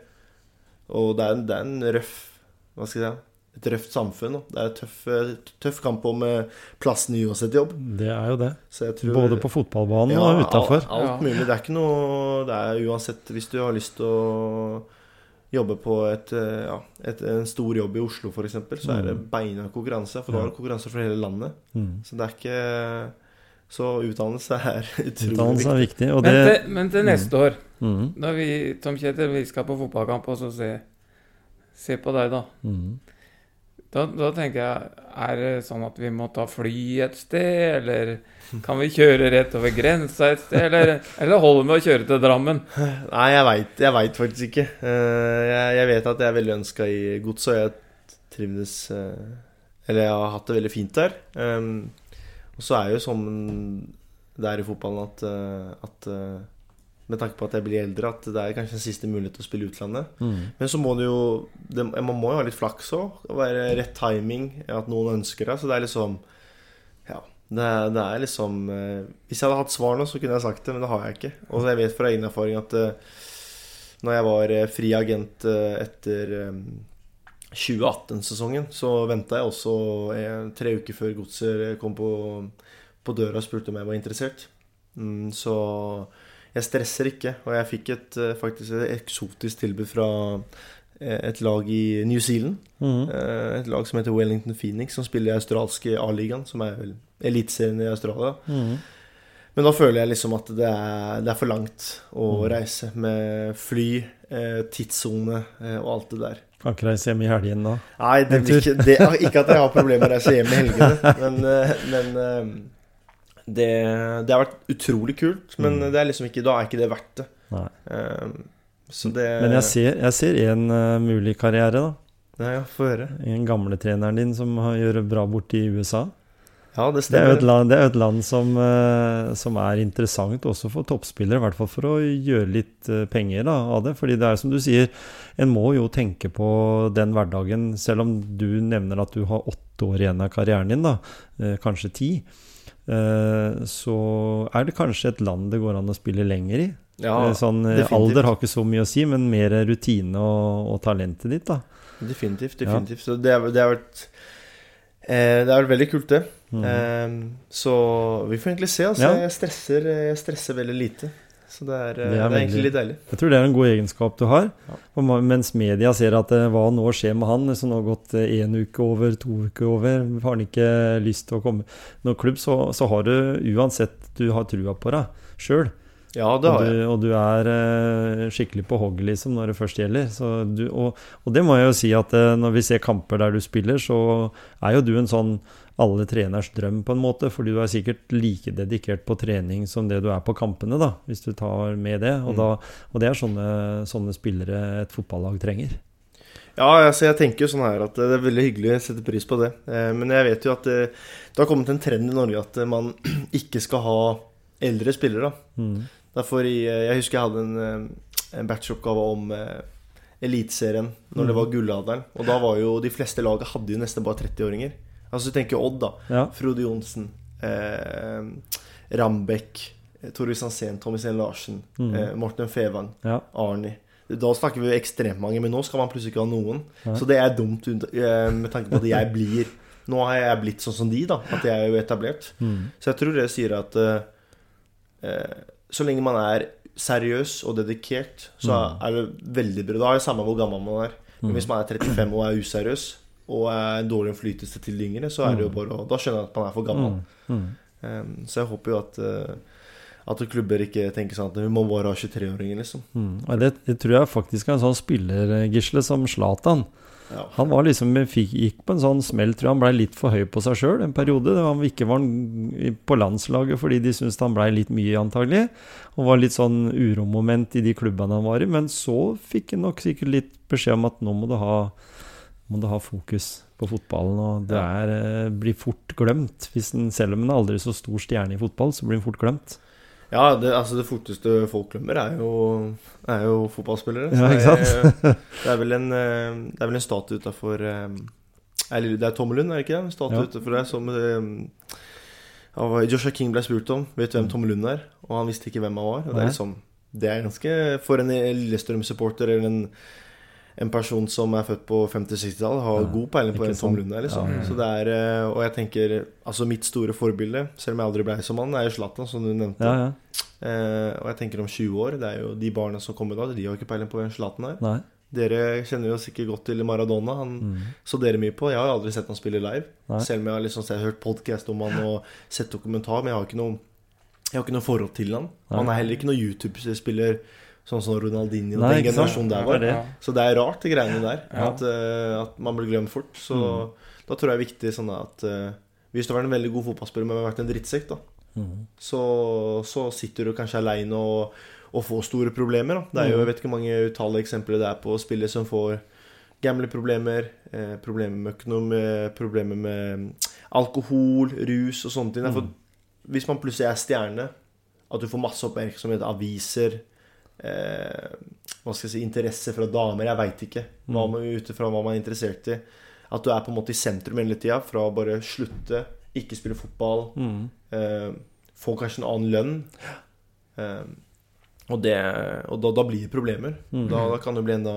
Og det er, en- det er en røff Hva skal jeg si? Et røft samfunn. Det er en tøff, eh, tøff kamp om plassen i uansett jobb. Det er jo det. Så jeg tror Både på fotballbanen og utafor. Alt, alt Ja. mulig. Det er ikke noe Det er uansett Hvis du har lyst til å jobbe på et, eh, ja, et, en stor jobb i Oslo f.eks., så er det Mm. beina konkurranse. For da Ja. er det konkurranse for hele landet. Mm. Så det er ikke Så utdannelse er utrolig Utdannelse viktig. er viktig. Og Men, til, men til neste år, mm. når vi, Tom Kjetil, vi skal på fotballkamp og så se, se på deg, da. Mm. da. Da tenker jeg Er det sånn at vi må ta fly et sted, eller kan vi kjøre rett over grensa et sted, eller, eller holder det med å kjøre til Drammen? Nei, jeg veit vet faktisk ikke. Eh, Jeg, jeg vet at jeg er veldig ønska i Godset, og jeg trivdes eh, Eller jeg har hatt det veldig fint der. Og så er jo sånn det er i fotballen at, eh, at eh, Med tanke på at jeg blir eldre, at det er kanskje en siste mulighet til å spille utlandet. Mm. Men så må det jo det, Man må jo ha litt flaks òg. Være rett timing. At noen ønsker det. Så det er liksom Ja. Det, det er liksom eh, Hvis jeg hadde hatt svar nå, så kunne jeg sagt det, men det har jeg ikke. Og jeg vet fra egen erfaring at når jeg var fri agent etter 2018-sesongen, så venta jeg også eh, tre uker før Godset kom på, på døra og spurte om jeg var interessert. Mm, så jeg stresser ikke. Og jeg fikk et, eh, faktisk et eksotisk tilbud fra eh, et lag i New Zealand. Mm. Et lag som heter Wellington Phoenix, som spiller i australske A-ligaen, som er vel eliteserien i Australia. Mm. Men da føler jeg liksom at det er, det er for langt å Mm. reise med fly, tidssone og alt det der. Kan ikke reise hjem i helgen da. Nei, det, blir ikke, det, ikke at jeg har problemer med å reise hjem i helgene, men, eh, men eh, det, det har vært utrolig kult. Men Mm. det er liksom ikke, da er ikke det verdt det. Eh, Så det Men jeg ser, jeg ser en mulig karriere, da. Ja, ja, få høre. En gamle treneren din som gjør bra borte i USA. Ja, det Det er land, det er jo et land som, eh, som er interessant også for toppspillere, i hvert fall for å gjøre litt eh, penger da, av det. Fordi det er som du sier, en må jo tenke på den hverdagen, selv om du nevner at du har åtte år igjen av karrieren din, da, eh, kanskje ti. Så er det kanskje et land det går an å spille lenger i. Ja, sånn, alder har ikke så mye å si, men mer rutine og, og talentet ditt, da. definitivt. Ja. definitivt. Så det, det har vært Det er vel veldig kult, det. Mm. Eh, så vi får egentlig se. Altså. Ja. Jeg, stresser, jeg stresser veldig lite. Så det er, det, er det er egentlig litt deilig. Jeg tror det er en god egenskap du har. Ja. Mens media ser at eh, hva nå skjer med han, som nå har gått én uke over, to uker over, har han ikke lyst til å komme Når klubb, så, så har du uansett du har trua på deg sjøl. Ja, det Og, har jeg. du- og du er eh, skikkelig på hogget, liksom, når det først gjelder. Så du, og, og det må jeg jo si at eh, når vi ser kamper der du spiller, så er jo du en sånn alle treners drøm, på en måte. Fordi du er sikkert like dedikert på trening som det du er på kampene, da. Hvis du tar med det. Og, Mm. da, og det er sånne, sånne spillere et fotballag trenger. Ja, altså jeg tenker jo sånn her at det er veldig hyggelig, jeg setter pris på det. Eh, Men jeg vet jo at det, det har kommet en trend i Norge at eh, man ikke skal ha eldre spillere. da. Mm. Derfor eh, Jeg husker jeg hadde en, eh, en bacheloroppgave om eh, Eliteserien når det Mhm. var gullalderen. Og da var jo de fleste laget hadde jo nesten bare 30-åringer. Altså du tenker Odd, da. Ja. Frode Johnsen. Eh, Rambekk. Torjus Hansen, Tommy Steen Larsen. Mm. Eh, Morten Fevang. ja. Arnie. Da snakker vi ekstremt mange, men nå skal man plutselig ikke ha noen. Nei. Så det er dumt med tanke på at jeg blir Nå har jeg blitt sånn som de, da. At jeg er jo etablert. Mm. Så jeg tror det sier at eh, så lenge man er seriøs og dedikert, så Mm. er det veldig bra. Da er det samme hvor gammel man er. Men hvis man er 35 og er useriøs, og er en dårlig innflytelse til de yngre, så er det jo bare å Da skjønner jeg at man er for gammel. Mm. Mm. Um, så jeg håper jo at uh, at klubber ikke tenker sånn at vi må bare ha 23-åringer, liksom. Mm. Det, det tror jeg faktisk er en sånn spiller, eh, som Zlatan. Ja. Han var liksom, gikk på en sånn smell, tror jeg han blei litt for høy på seg sjøl en periode. Han ikke var på landslaget fordi de syntes han blei litt mye, antagelig. Og var litt sånn uromoment i de klubbene han var i. Men så fikk han nok sikkert litt beskjed om at nå må du ha, må du ha fokus på fotballen. Og det er, eh, blir fort glemt. Hvis den, selv om han er aldri så stor stjerne i fotball, så blir han fort glemt. Ja, det, altså det forteste folk glemmer, er jo, er jo fotballspillere. Ja, ikke det, det er vel en, eh, det er vel en statue utafor Det er Tommelund, er det ikke det? En statue Ja. utafor der som eh, Joshua King ble spurt om. Vet du hvem Tommelund er? Og han visste ikke hvem han var. Og det er liksom Det er ganske For en Lillestrøm-supporter eller en, en person som er født på 50-60-tallet, har Ja, god peiling på en Tom er, liksom. Ja, ja. Så det er eh, Og jeg tenker Altså, mitt store forbilde, selv om jeg aldri ble som han, er jo Zlatan, som du nevnte. Ja, ja. Eh, og jeg tenker om 20 år, det er jo de barna som kommer da, de har ikke peiling på hvem Zlatan er. Nei. Dere kjenner jo sikkert godt til Maradona. Han Mm. så dere mye på. Jeg har aldri sett han spille live. Nei. Selv om jeg har liksom sett, hørt podkast om han og sett dokumentar, men jeg har ikke noe, jeg har ikke noe forhold til han. Nei. Han er heller ikke noen YouTube-spiller sånn som Ronaldinho Nei, den generasjonen der var. Ja. Så det er rart, de greiene der. At, uh, at man blir glemt fort. Så Mm. da tror jeg det er viktig sånn at uh, Hvis du har vært en veldig god fotballspiller, men har vært en drittsekk, da, Mm. så, så sitter du kanskje aleine og, og får store problemer. Da. Det er jo, Jeg vet ikke mange utallige eksempler det er på spillere som får gambleproblemer, eh, problemer med økonomi, problemer med alkohol, rus og sånne ting. For hvis man plutselig er stjerne, at du får masse oppmerksomhet, aviser eh, Hva skal jeg si, interesse fra damer, jeg veit ikke. Hva man, ut ifra hva man er interessert i. At du er på en måte i sentrum hele tida, fra å bare slutte, ikke spille fotball, Mm. eh, få kanskje en annen lønn. Eh, og det, og da, da blir det problemer. Mm. Da, da kan det bli enda,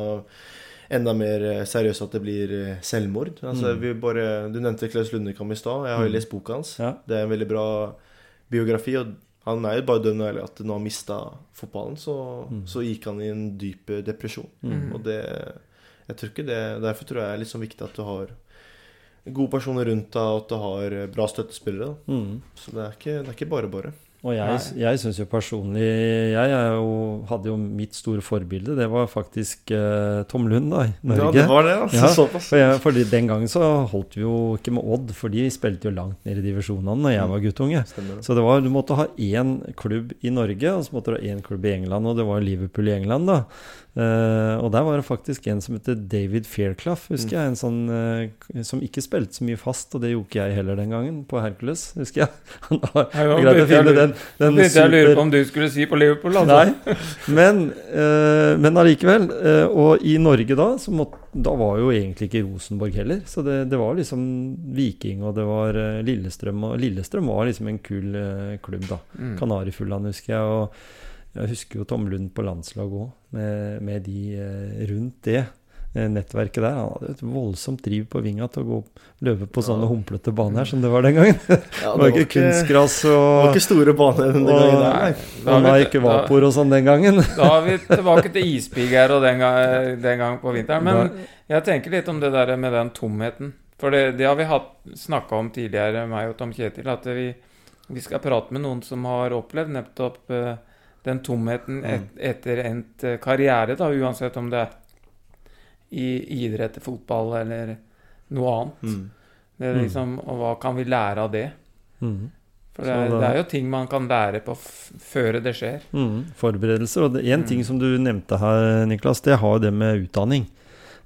enda mer eh, seriøst at det blir eh, selvmord. Altså, Mm. vi bare, du nevnte Klaus Lundekam i stad. Jeg har jo Mm. lest boka hans. Ja. Det er en veldig bra biografi. Og han er jo bare dønn ærlig at når han mista fotballen, så, Mm. så gikk han i en dyp eh, depresjon. Mm. Og det jeg tror ikke det, Derfor tror jeg det er sånn viktig at du har gode personer rundt deg, og at du har eh, bra støttespillere. Da. Mm. Så det er ikke, det er ikke bare bare. Og jeg, jeg syns jo personlig Jeg jo, hadde jo mitt store forbilde. Det var faktisk eh, Tom Lund da, i Norge. Ja, det var det, altså. Ja, Såpass. For jeg, fordi Den gangen så holdt vi jo ikke med Odd, for de spilte jo langt ned i divisjonene når jeg var guttunge. Stemmer. Så det var, du måtte ha én klubb i Norge, og så måtte du ha én klubb i England, og det var Liverpool i England, da. Eh, og der var det faktisk en som heter David Fairclough, husker jeg. En sånn uh, som ikke spilte så mye fast, og det gjorde ikke jeg heller den gangen, på Hercules, husker jeg. Han har Ja, greid å finne den, den begynte jeg lurer på om du skulle si på Liverpool, altså. Nei, men, uh, men allikevel. og i Norge da, så måtte, da var jo egentlig ikke Rosenborg heller. Så det, det var liksom Viking, og det var Lillestrøm. Og Lillestrøm var liksom en kul klubb, da. Mm. Kanarifugland, husker jeg. Og jeg husker jo Tom Lund på landslaget òg, med, med de eh, rundt det eh, nettverket der. Han hadde et voldsomt driv på vinga til å gå løpe på sånne Ja. humplete baner som det var den gangen. Ja, det var ikke kunstgras det var ikke store baner den og- gangen der, nei. Da og vi- ikke da- vapor og sånn den gangen. Da er vi tilbake til ispigger og den gang, den gang på vinteren. Men jeg tenker litt om det der med den tomheten. For det, det har vi snakka om tidligere, meg og Tom Kjetil, at vi, vi skal prate med noen som har opplevd nettopp eh, den tomheten et, etter endt eh, karriere, da, uansett om det er i idrett, fotball eller noe annet. Mm. Det er liksom, og hva kan vi lære av det? Mm. For det er, det- er jo ting man kan lære på før det skjer. Mm, forberedelser. Og én Mm. ting som du nevnte her, Niklas, det har jo det med utdanning.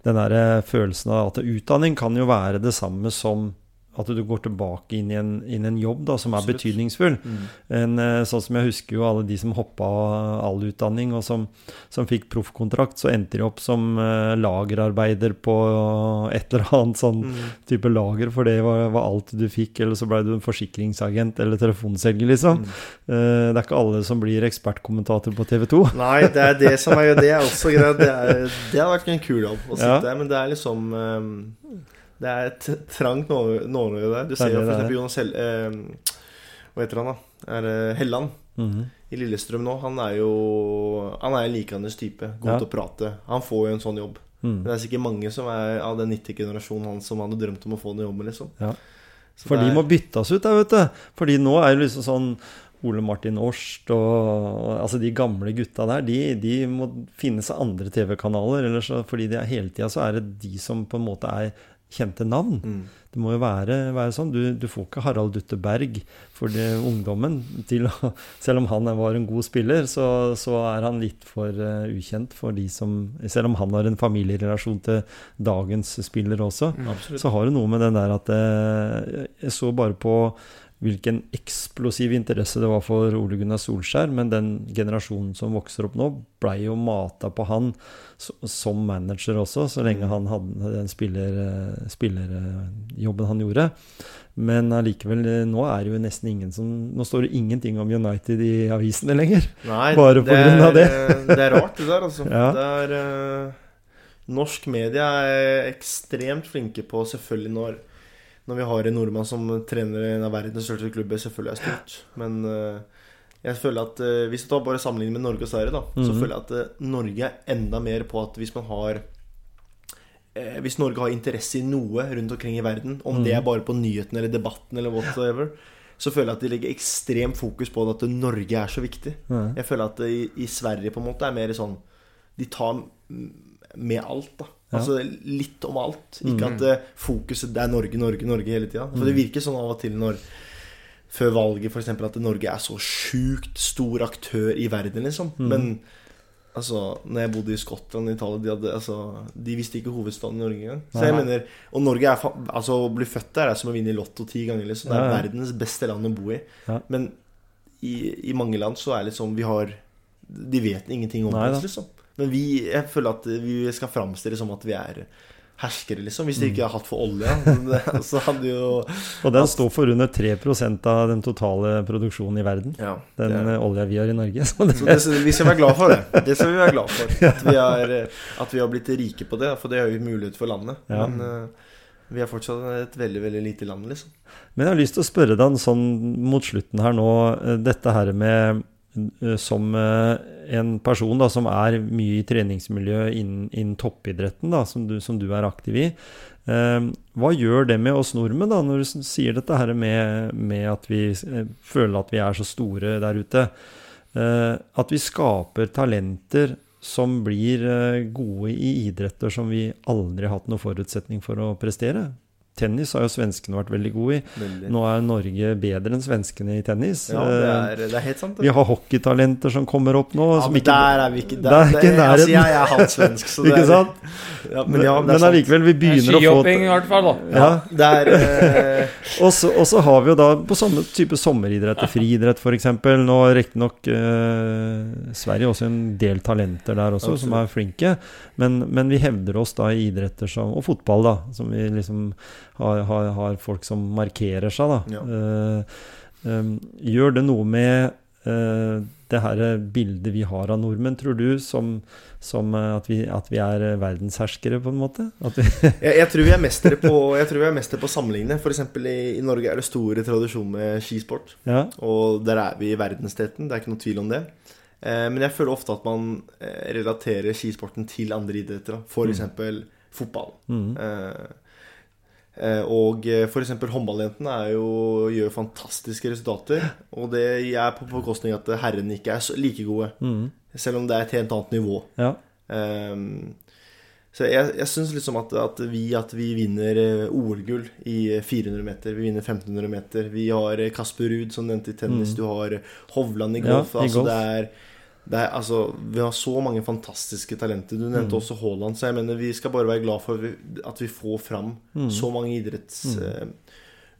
Den der eh, følelsen av at utdanning kan jo være det samme som at du går tilbake inn i en, inn en jobb da, som er Absolutt. betydningsfull. Mm. En, eh, sånn som jeg husker jo alle de som hoppa all utdanning og som, som fikk proffkontrakt, så endte de opp som uh, lagerarbeider på et eller annet sånn Mm. type lager, for det var, var alt du fikk. Eller så ble du en forsikringsagent eller telefonselger, liksom. Mm. Uh, det er ikke alle som blir ekspertkommentator på TV 2. Nei, det er det som er Det er også greit. Det, er, det har vært en kul jobb å sitte Ja. der, men det er liksom ehm, Det er et trangt nåløye der. Du er ser jo f.eks. Jonas Hell... Eh, hva heter han, da? Er Helland Helland -hmm. i Lillestrøm nå. Han er jo Han er en likandes type. God Ja. til å prate. Han får jo en sånn jobb. Mm. Men det er sikkert mange som er av den 90-generasjonen hans som hadde drømt om å få den jobben, liksom. Ja. Så For de må byttes ut, der, vet du. Fordi nå er det liksom sånn Ole Martin Årst og altså de gamle gutta der, de, de må finne seg andre TV-kanaler. Fordi det er hele tida så er det de som på en måte er kjente navn. Mm. Det må jo være, være sånn. Du, du får ikke Harald Dutte Berg for det, ungdommen til å Selv om han var en god spiller, så, så er han litt for uh, ukjent for de som Selv om han har en familierelasjon til dagens spiller også, mm, så har det noe med den der at uh, Jeg så bare på hvilken eksplosiv interesse det var for Ole Gunnar Solskjær, men den generasjonen som vokser opp nå, blei jo mata på han som manager også, så lenge han hadde den spiller, eh, spillerjobben han gjorde. Men allikevel, eh, nå er det jo nesten ingen som Nå står det ingenting om United i avisene lenger. Nei, Bare på grunn av det. er- det er rart, det der, altså. Ja. Det er eh, Norsk media er ekstremt flinke på selvfølgelig når Når vi har en nordmann som trener en av verdens største klubber, selvfølgelig er stort. Men eh, jeg føler at eh, hvis du tar bare sammenligning med Norge og Sverige, da, så Mhm. føler jeg at eh, Norge er enda mer på at hvis man har Hvis Norge har interesse i noe rundt omkring i verden, om det er bare på nyhetene eller debatten eller whatever, så føler jeg at de legger ekstremt fokus på det at Norge er så viktig. Mm. Jeg føler at i, i Sverige på en måte er mer sånn De tar mm, med alt, da. Altså litt om alt. Ikke at det, fokuset det er Norge, Norge, Norge hele tida. For det virker sånn av og til når før valget f.eks. at Norge er så sjukt stor aktør i verden, liksom. Men altså, når jeg bodde i Skottland og Italia, de, hadde, altså, de visste ikke hovedstaden i Norge engang. Så jeg mener Og Norge er Altså, å bli født der er som å vinne i Lotto ti ganger, liksom. Det er verdens beste land å bo i. Men i, i mange land så er det liksom Vi har De vet ingenting om oss, liksom. Men vi, jeg føler at vi skal framstille som at vi er herskere, liksom. Hvis de ikke har hatt for olje, så hadde jo Og den står for under 3% av den totale produksjonen i verden. Ja. Den eh, olja vi har i Norge. Så det, Så det, vi skal være glad for det. Det skal vi være glad for. At vi, er, at vi har blitt rike på det. For det har jo mulighet for landet. Ja. Men eh, vi er fortsatt et veldig veldig lite land, liksom. Men jeg har lyst til å spørre deg sånn mot slutten her nå, eh, dette her med eh, som eh, en person da, som er mye i treningsmiljøet innen, innen toppidretten, da, som, du, som du er aktiv i. Eh, hva gjør det med oss nordmenn, da, når du sier dette her med, med at vi eh, føler at vi er så store der ute? Eh, at vi skaper talenter som blir eh, gode i idretter som vi aldri har hatt noen forutsetning for å prestere. Tennis har jo svenskene vært veldig gode i. Veldig. Nå er Norge bedre enn svenskene i tennis. Ja, det Eh, er, det er helt sant. det. Vi har hockeytalenter som kommer opp nå. Ja, som men ikke, der er vi ikke Det er ikke altså, jeg er halvt svensk, så det ikke sant? Ja, men Men, ja, er men allikevel, vi begynner å få Skihopping i hvert fall, da. ja. ja. er eh, Og så og så har vi jo da på sånne type sommeridretter, friidrett f.eks. Nå riktignok eh, Sverige også en del talenter der også, som er flinke. Men, men vi hevder oss da i idretter som Og fotball, da. Som vi liksom har, har, har folk som markerer seg, da. Ja. Eh, eh, gjør det noe med eh, det her bildet vi har av nordmenn, tror du, som, som at, vi, at vi er verdensherskere, på en måte? Vi, jeg, jeg tror vi er mestere på Jeg å sammenligne. F.eks. I, i Norge er det store tradisjon med skisport. ja. Og der er vi i verdensteten, det er ikke noe tvil om det. Eh, men jeg føler ofte at man relaterer skisporten til andre idretter. F.eks. Eksempel fotball. Mm. Eh, og f.eks. for eksempel håndballjentene gjør fantastiske resultater. Og det er på bekostning at herrene ikke er like gode. Mm. Selv om det er et helt annet nivå. ja. Um, så jeg, jeg syns liksom at, at, vi, at vi vinner eh, OL-gull i 400 meter. Vi vinner 1500 meter. Vi har eh, Kasper Ruud, som nevnte i tennis. Mm. Du har Hovland i Ja, golf. i altså, golf. Det er, er, altså, vi har så mange fantastiske talenter. Du nevnte Mm. også Haaland. Så jeg mener vi skal bare være glad for at vi- får fram Mm. så mange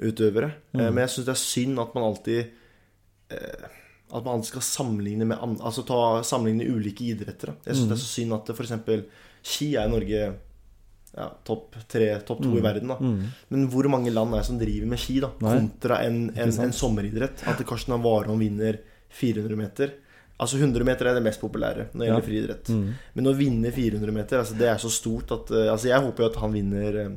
idrettsutøvere. Mm. men jeg syns det er synd at man alltid eh, At man alltid skal sammenligne med Altså ta, sammenligne ulike idretter. da. Jeg syns Mm. det er så synd at f.eks. ski er i Norge ja, topp tre, topp to i Mm. verden. da Mm. Men hvor mange land er det som driver med ski, da? Kontra en, en, en sommeridrett. At Karsten Warholm vinner 400 meter. Altså 100 meter er det mest populære når det gjelder friidrett. Mm. Men å vinne 400 meter, altså det er så stort at eh, Altså Jeg håper jo at han vinner eh,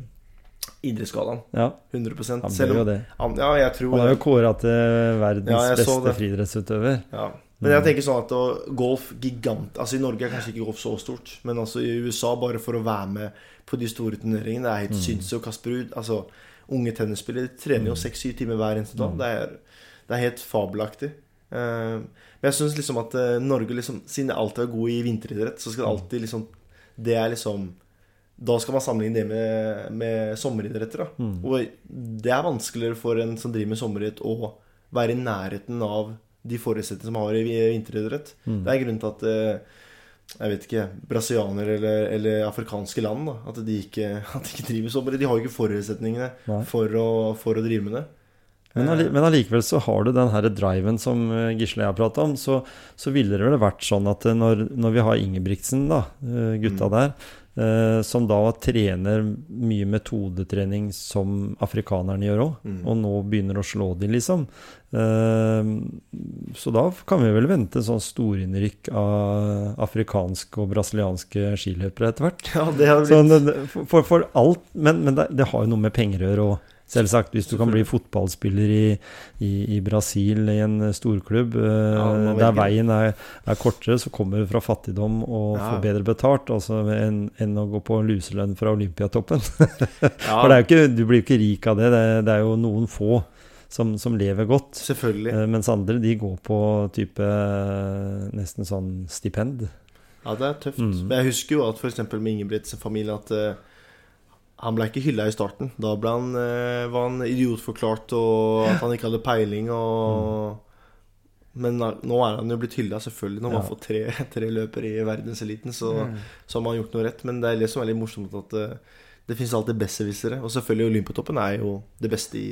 idrettsgallaen. Ja, 100 han blir jo det. han, Ja, jeg tror Han er jo kåra til verdens Ja, beste friidrettsutøver. ja. Men jeg tenker sånn at golf gigant Altså I Norge er kanskje ikke golf så stort, men altså i USA, bare for å være med på de store turneringene, det er helt sinnssykt. Og Kasper Ruud Altså, unge tennisspillere de trener jo seks-syv timer hver eneste dag. Det, er, det er helt fabelaktig. Eh, men jeg syns liksom at eh, Norge, liksom, siden det alltid er god i vinteridrett, så skal det alltid liksom Det er liksom da skal man sammenligne det med, med sommeridretter. Da. Og det er vanskeligere for en som driver med sommeridrett, å være i nærheten av de forutsetningene som har i vinteridrett. Det er grunnen til at eh, jeg vet ikke, brasilianere eller, eller afrikanske land da, at, de ikke, at de ikke driver sommeridrett. De har jo ikke forutsetningene for å, for å drive med det. Men, alli, men allikevel så har du den her driven som eh, Gisle og jeg har prata om. Så, så ville det vel vært sånn at eh, når, når vi har Ingebrigtsen, da, gutta gutta der, eh, som da trener mye metodetrening som afrikanerne gjør òg, Mm. og nå begynner å slå de, liksom. Eh, så da kan vi vel vente sånn storinnrykk av afrikanske og brasilianske skiløpere etter hvert. Ja, det har blitt Så, for, for alt Men, men det, det har jo noe med penger å gjøre òg. Selvsagt. Hvis du kan bli fotballspiller i, i, i Brasil, i en storklubb, eh, Ja, der veien er, er kortere, så kommer du fra fattigdom og Ja. får bedre betalt altså, enn, en å gå på luselønn fra Olympiatoppen. ja, For ikke, du blir jo ikke rik av det. Det, det er jo noen få som, som lever godt. Selvfølgelig. Eh, Mens andre de går på type eh, nesten sånn stipend. Ja, det er tøft. Mm. Men jeg husker jo at f.eks. med Ingebrigtsen familie at eh, han ble ikke hylla i starten. Da ble han, eh, var han idiotforklart og at han ikke hadde peiling. Og... Men nå er han jo blitt hylla, selvfølgelig. Når man Ja. får tre, tre løpere i verdenseliten, så, Mm. så har man gjort noe rett. Men det er det som er litt morsomt, at det, det fins alltid besserwissere. Og selvfølgelig Olympiatoppen er jo det beste i,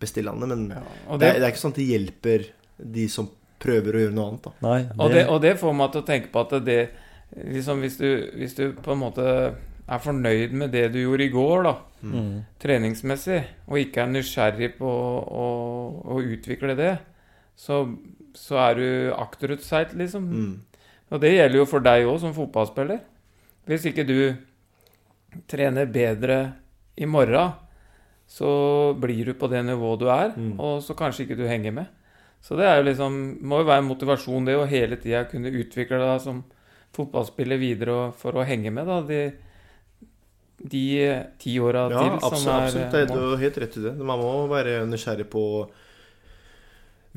beste i landet, men Ja, det, det, er, det er ikke sånn at det hjelper de som prøver å gjøre noe annet, da. Nei, Og det, og det får meg til å tenke på at det liksom hvis, du, hvis du på en måte er fornøyd med det du gjorde i går, da, mm. treningsmessig, og ikke er nysgjerrig på å, å utvikle det, så, så er du akterutseilt, liksom. Mm. Og det gjelder jo for deg òg som fotballspiller. Hvis ikke du trener bedre i morgen, så blir du på det nivået du er, Mm. og så kanskje ikke du henger med. Så det er jo liksom, må jo være en motivasjon det å hele tida kunne utvikle deg som fotballspiller videre og for å henge med da, de, de ti åra Ja, til absolutt. som er absolutt. Det, du har helt rett i det. Man må være nysgjerrig på å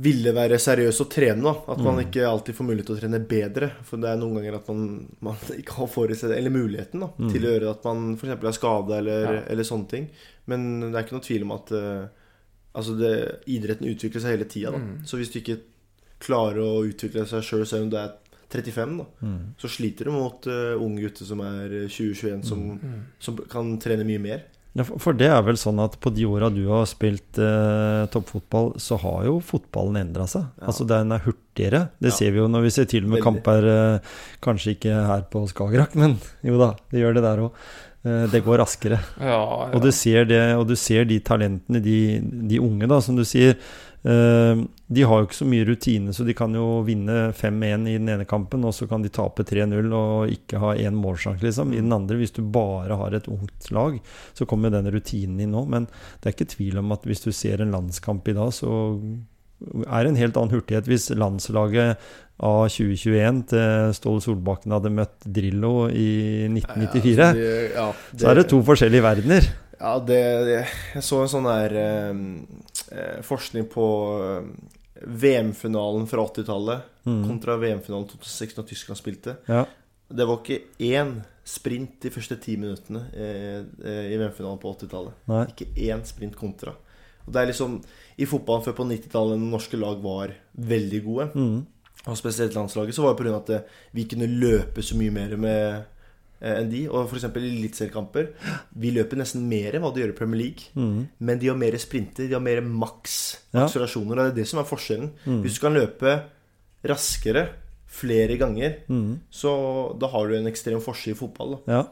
ville være seriøs og trene. da At man Mm. ikke alltid får mulighet til å trene bedre. For det er noen ganger at man, man ikke har forutsett eller muligheten da Mm. til å gjøre at man f.eks. er skada eller, Ja. eller sånne ting. Men det er ikke noe tvil om at eh, Altså det, idretten utvikler seg hele tida. Mm. Så hvis du ikke klarer å utvikle seg sjøl selv om du er 35, da Mm. så sliter du mot uh, unge gutter som er 20-21, som, Mm. som kan trene mye mer. Ja, for, for det er vel sånn at på de åra du har spilt eh, toppfotball, så har jo fotballen endra seg. Ja. Altså den er hurtigere. Det Ja. ser vi jo når vi ser til og med Veldig. kamper eh, Kanskje ikke her på Skagerrak, men jo da, det gjør det der òg. Eh, det går raskere. Ja, ja. Og du ser det, og du ser de talentene, de, de unge, da, som du sier. Eh, de har jo ikke så mye rutine, så de kan jo vinne 5-1 i den ene kampen, og så kan de tape 3-0 og ikke ha én målsjanse, liksom. I den andre, hvis du bare har et ungt lag, så kommer den rutinen inn nå. Men det er ikke tvil om at hvis du ser en landskamp i dag, så er det en helt annen hurtighet. Hvis landslaget av 2021 til Ståle Solbakken hadde møtt Drillo i 1994, Ja, altså, det- ja, så er det to forskjellige verdener. Ja, det, det Jeg så en sånn der eh, eh, forskning på eh, VM-finalen fra 80-tallet Mm. kontra VM-finalen 2006 når Tyskland spilte. Ja. Det var ikke én sprint de første ti minuttene eh, eh, i VM-finalen på 80-tallet. Ikke én sprint kontra. Og det er liksom I fotballen før på 90-tallet, når norske lag var veldig gode, Mm. og spesielt landslaget, så var det pga. at eh, vi kunne løpe så mye mer med eh, enn de. Og f.eks. i eliteseriekamper. Vi løper nesten mer enn hva de gjør i Premier League. Mm. Men de har mer sprinter, de har mer maks Ja. Og det er det som er forskjellen. Mm. Hvis du kan løpe raskere flere ganger, Mm. så da har du en ekstrem forskjell i fotball. Da. Ja.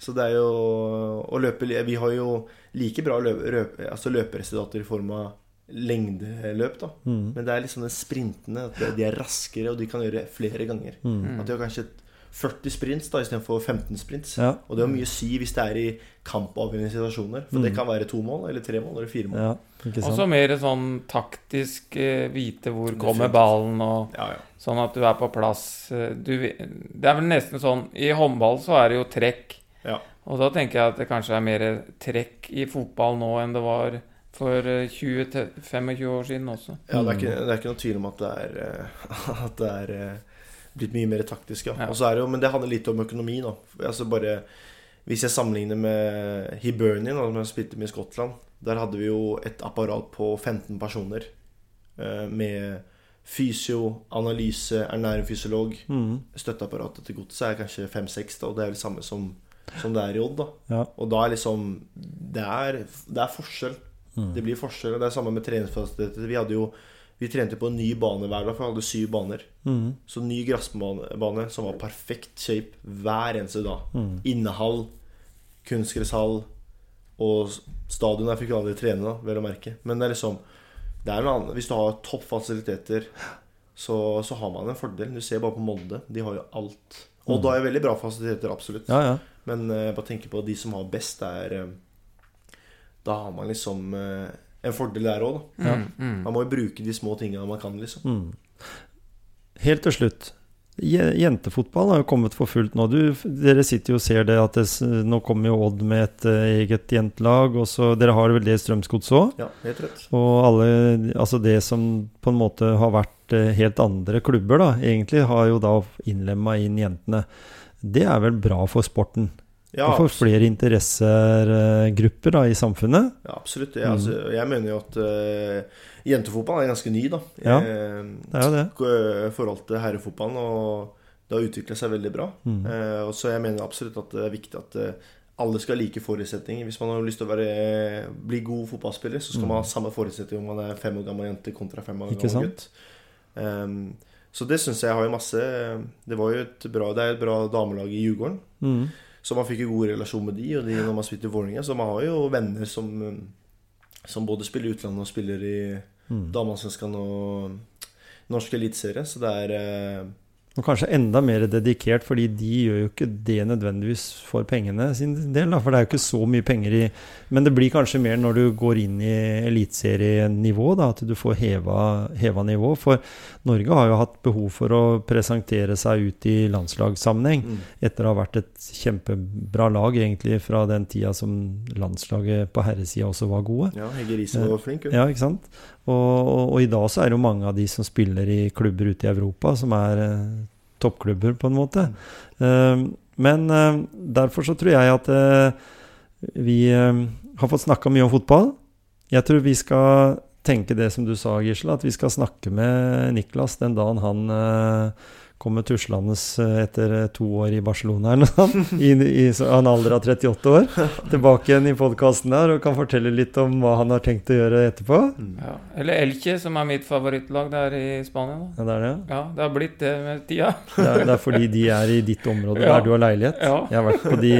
Så det er jo å løpe Vi har jo like bra løpe, løp, altså løperesultater i form av lengdeløp, da. Mm. Men det er liksom den sprintene. At de er raskere, og de kan gjøre flere ganger. Mm. At de har kanskje 40 sprints da istedenfor 15 sprints. Ja. Og det har mye å si hvis det er i kampavgjørende situasjoner. For det Mm. kan være to mål, eller tre mål, eller fire mål. ja. Og så mer sånn taktisk eh, vite hvor kommer ballen, og Ja, ja. sånn at du er på plass. Eh, Du, det er vel nesten sånn I håndball så er det jo trekk. Ja. Og da tenker jeg at det kanskje er mer trekk i fotball nå enn det var for eh, 20-25 år siden også. Ja, det er, Mm. ikke, det er ikke noe tvil om at det er, eh, at det er eh, blitt mye mer taktisk. Ja. Det jo, men det handler litt om økonomi. Da. Altså bare, hvis jeg sammenligner med Hibernian, da, som jeg spilte med i Skottland, der hadde vi jo et apparat på 15 personer eh, med fysio, analyse, ernæringsfysiolog. Mm. Støtteapparatet til godset er kanskje 5-6, og det er det samme som, som det er i Odd. Ja. Og da er liksom Det er, det er forskjell. Mm. Det blir forskjell. Det er samme med treningsfasiliteter. Vi hadde jo Vi trente på en ny bane hver dag, for vi hadde syv baner. Mm. Så ny gressbane som var perfekt shape hver eneste dag. Mm. Innehall, kunstgresshall og stadion. Jeg fikk aldri trene, da, vel å merke. Men det er liksom det er noe annet. Hvis du har topp fasiliteter, så, så har man en fordel. Du ser bare på Molde. De har jo alt. Og Mm. da er veldig bra fasiliteter, absolutt. Ja, ja. Men uh, bare tenke på de som har best, det er uh, Da har man liksom eh, en fordel der òg, da. Mm, mm. Man må jo bruke de små tingene man kan, liksom. Mm. Helt til slutt. Jentefotball har jo kommet for fullt nå. Du, dere sitter jo og ser det at det, nå kommer jo Odd med et eh, eget jentelag. Og så, dere har vel det i Strømsgods òg. Ja, helt rett. Og alle, altså det som på en måte har vært eh, helt andre klubber, da, egentlig har jo da innlemma inn jentene. Det er vel bra for sporten? Ja, og for flere interessegrupper da, i samfunnet? ja absolutt. Jeg, Mm. altså, jeg mener jo at uh, jentefotball er ganske ny, da. Ja, Eh, Det er jo det. I forhold til herrefotballen, og det har utvikla seg veldig bra. Mm. Uh, så jeg mener absolutt at det er viktig at uh, alle skal ha like forutsetninger. Hvis man har lyst til å være, bli god fotballspiller, så skal Mm. man ha samme forutsetninger om man er fem år gammel jente kontra fem år gammel gutt. Um, så det syns jeg har jo masse Det var jo et bra Det er et bra damelag i Djurgården. Mm. Så man fikk jo god relasjon med de, og de når man spilte i Vålerenga. Så man har jo venner som, som både spiller i utlandet og spiller i Mm. Dameallsvenskan og norsk eliteserie. Så det er eh, Og kanskje enda mer dedikert, fordi de gjør jo ikke det nødvendigvis for pengene sin del. Da, for det er jo ikke så mye penger i Men det blir kanskje mer når du går inn i eliteserienivå, at du får heva, heva nivå. For Norge har jo hatt behov for å presentere seg ut i landslagssammenheng. mm. Etter å ha vært et kjempebra lag, egentlig, fra den tida som landslaget på herresida også var gode. Ja, Hegge Riise var flink. hun. Ja, ikke sant? Og, og, og i dag så er det jo mange av de som spiller i klubber ute i Europa, som er eh, toppklubber, på en måte. Eh, men derfor så tror jeg at eh, vi eh, har fått snakka mye om fotball. Jeg tror vi skal tenke det som du sa, Gisle, at vi skal snakke med Niklas den dagen han eh, kommer tuslende eh, etter eh, to år i Barcelona eller noe i, i en alder av 38 år. Tilbake igjen i podkasten her og kan fortelle litt om hva han har tenkt å gjøre etterpå. Mm. Ja. Eller Elche, som er mitt favorittlag der i Spania. Da. Ja, det er det. Ja, det har blitt det med tida. Det er, det er fordi de er i ditt område Ja. der du har leilighet. Ja. Jeg har vært på de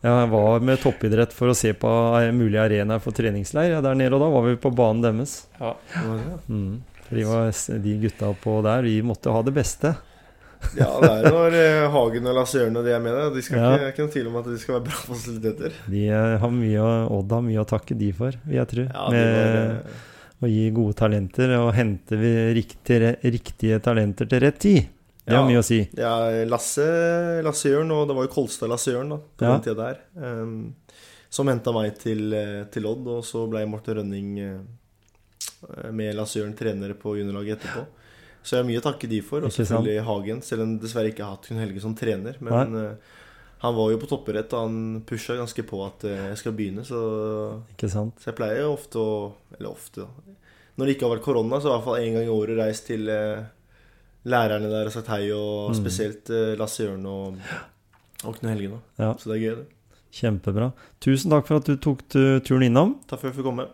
Jeg var med toppidrett for å se på mulige arenaer for treningsleir ja, der nede, og da var vi på banen deres. Ja. Mm. De, var, de gutta på der, vi måtte ha det beste. Ja, det er når eh, Hagen og Lasse Jørn og de er med der. De skal Ja. det er ikke noe tvil om at de skal være bra fasiliteter. De eh, har mye, Odd har mye å takke de for, vil jeg tro. Ja, med å gi gode talenter og hente vi riktige, riktige talenter til rett tid. Det har Ja. mye å si. ja, Lasse, Lasse Jørn, og det var jo Kolstad Lasse Jørn da, på Ja. den tida der, um, som henta meg til, eh, til Odd. Og så ble Morten Rønning med Lasse Jørn trenere på juniorlaget etterpå. Så jeg har mye å takke de for. Og selvfølgelig Hagen, selv om dessverre ikke har hatt Gunn Helge som trener. Men uh, han var jo på topperett, og han pusha ganske på at uh, jeg skal begynne. Så, så jeg pleier jo ofte å Eller ofte, da. Når det ikke har vært korona, så i hvert fall én gang i året reist til uh, lærerne der og sagt hei, og Mm. spesielt Lasse Jørn og, og Knut Helge. nå. Ja. Så det er gøy, det. Kjempebra. Tusen takk for at du tok turen innom. Takk for at jeg fikk komme.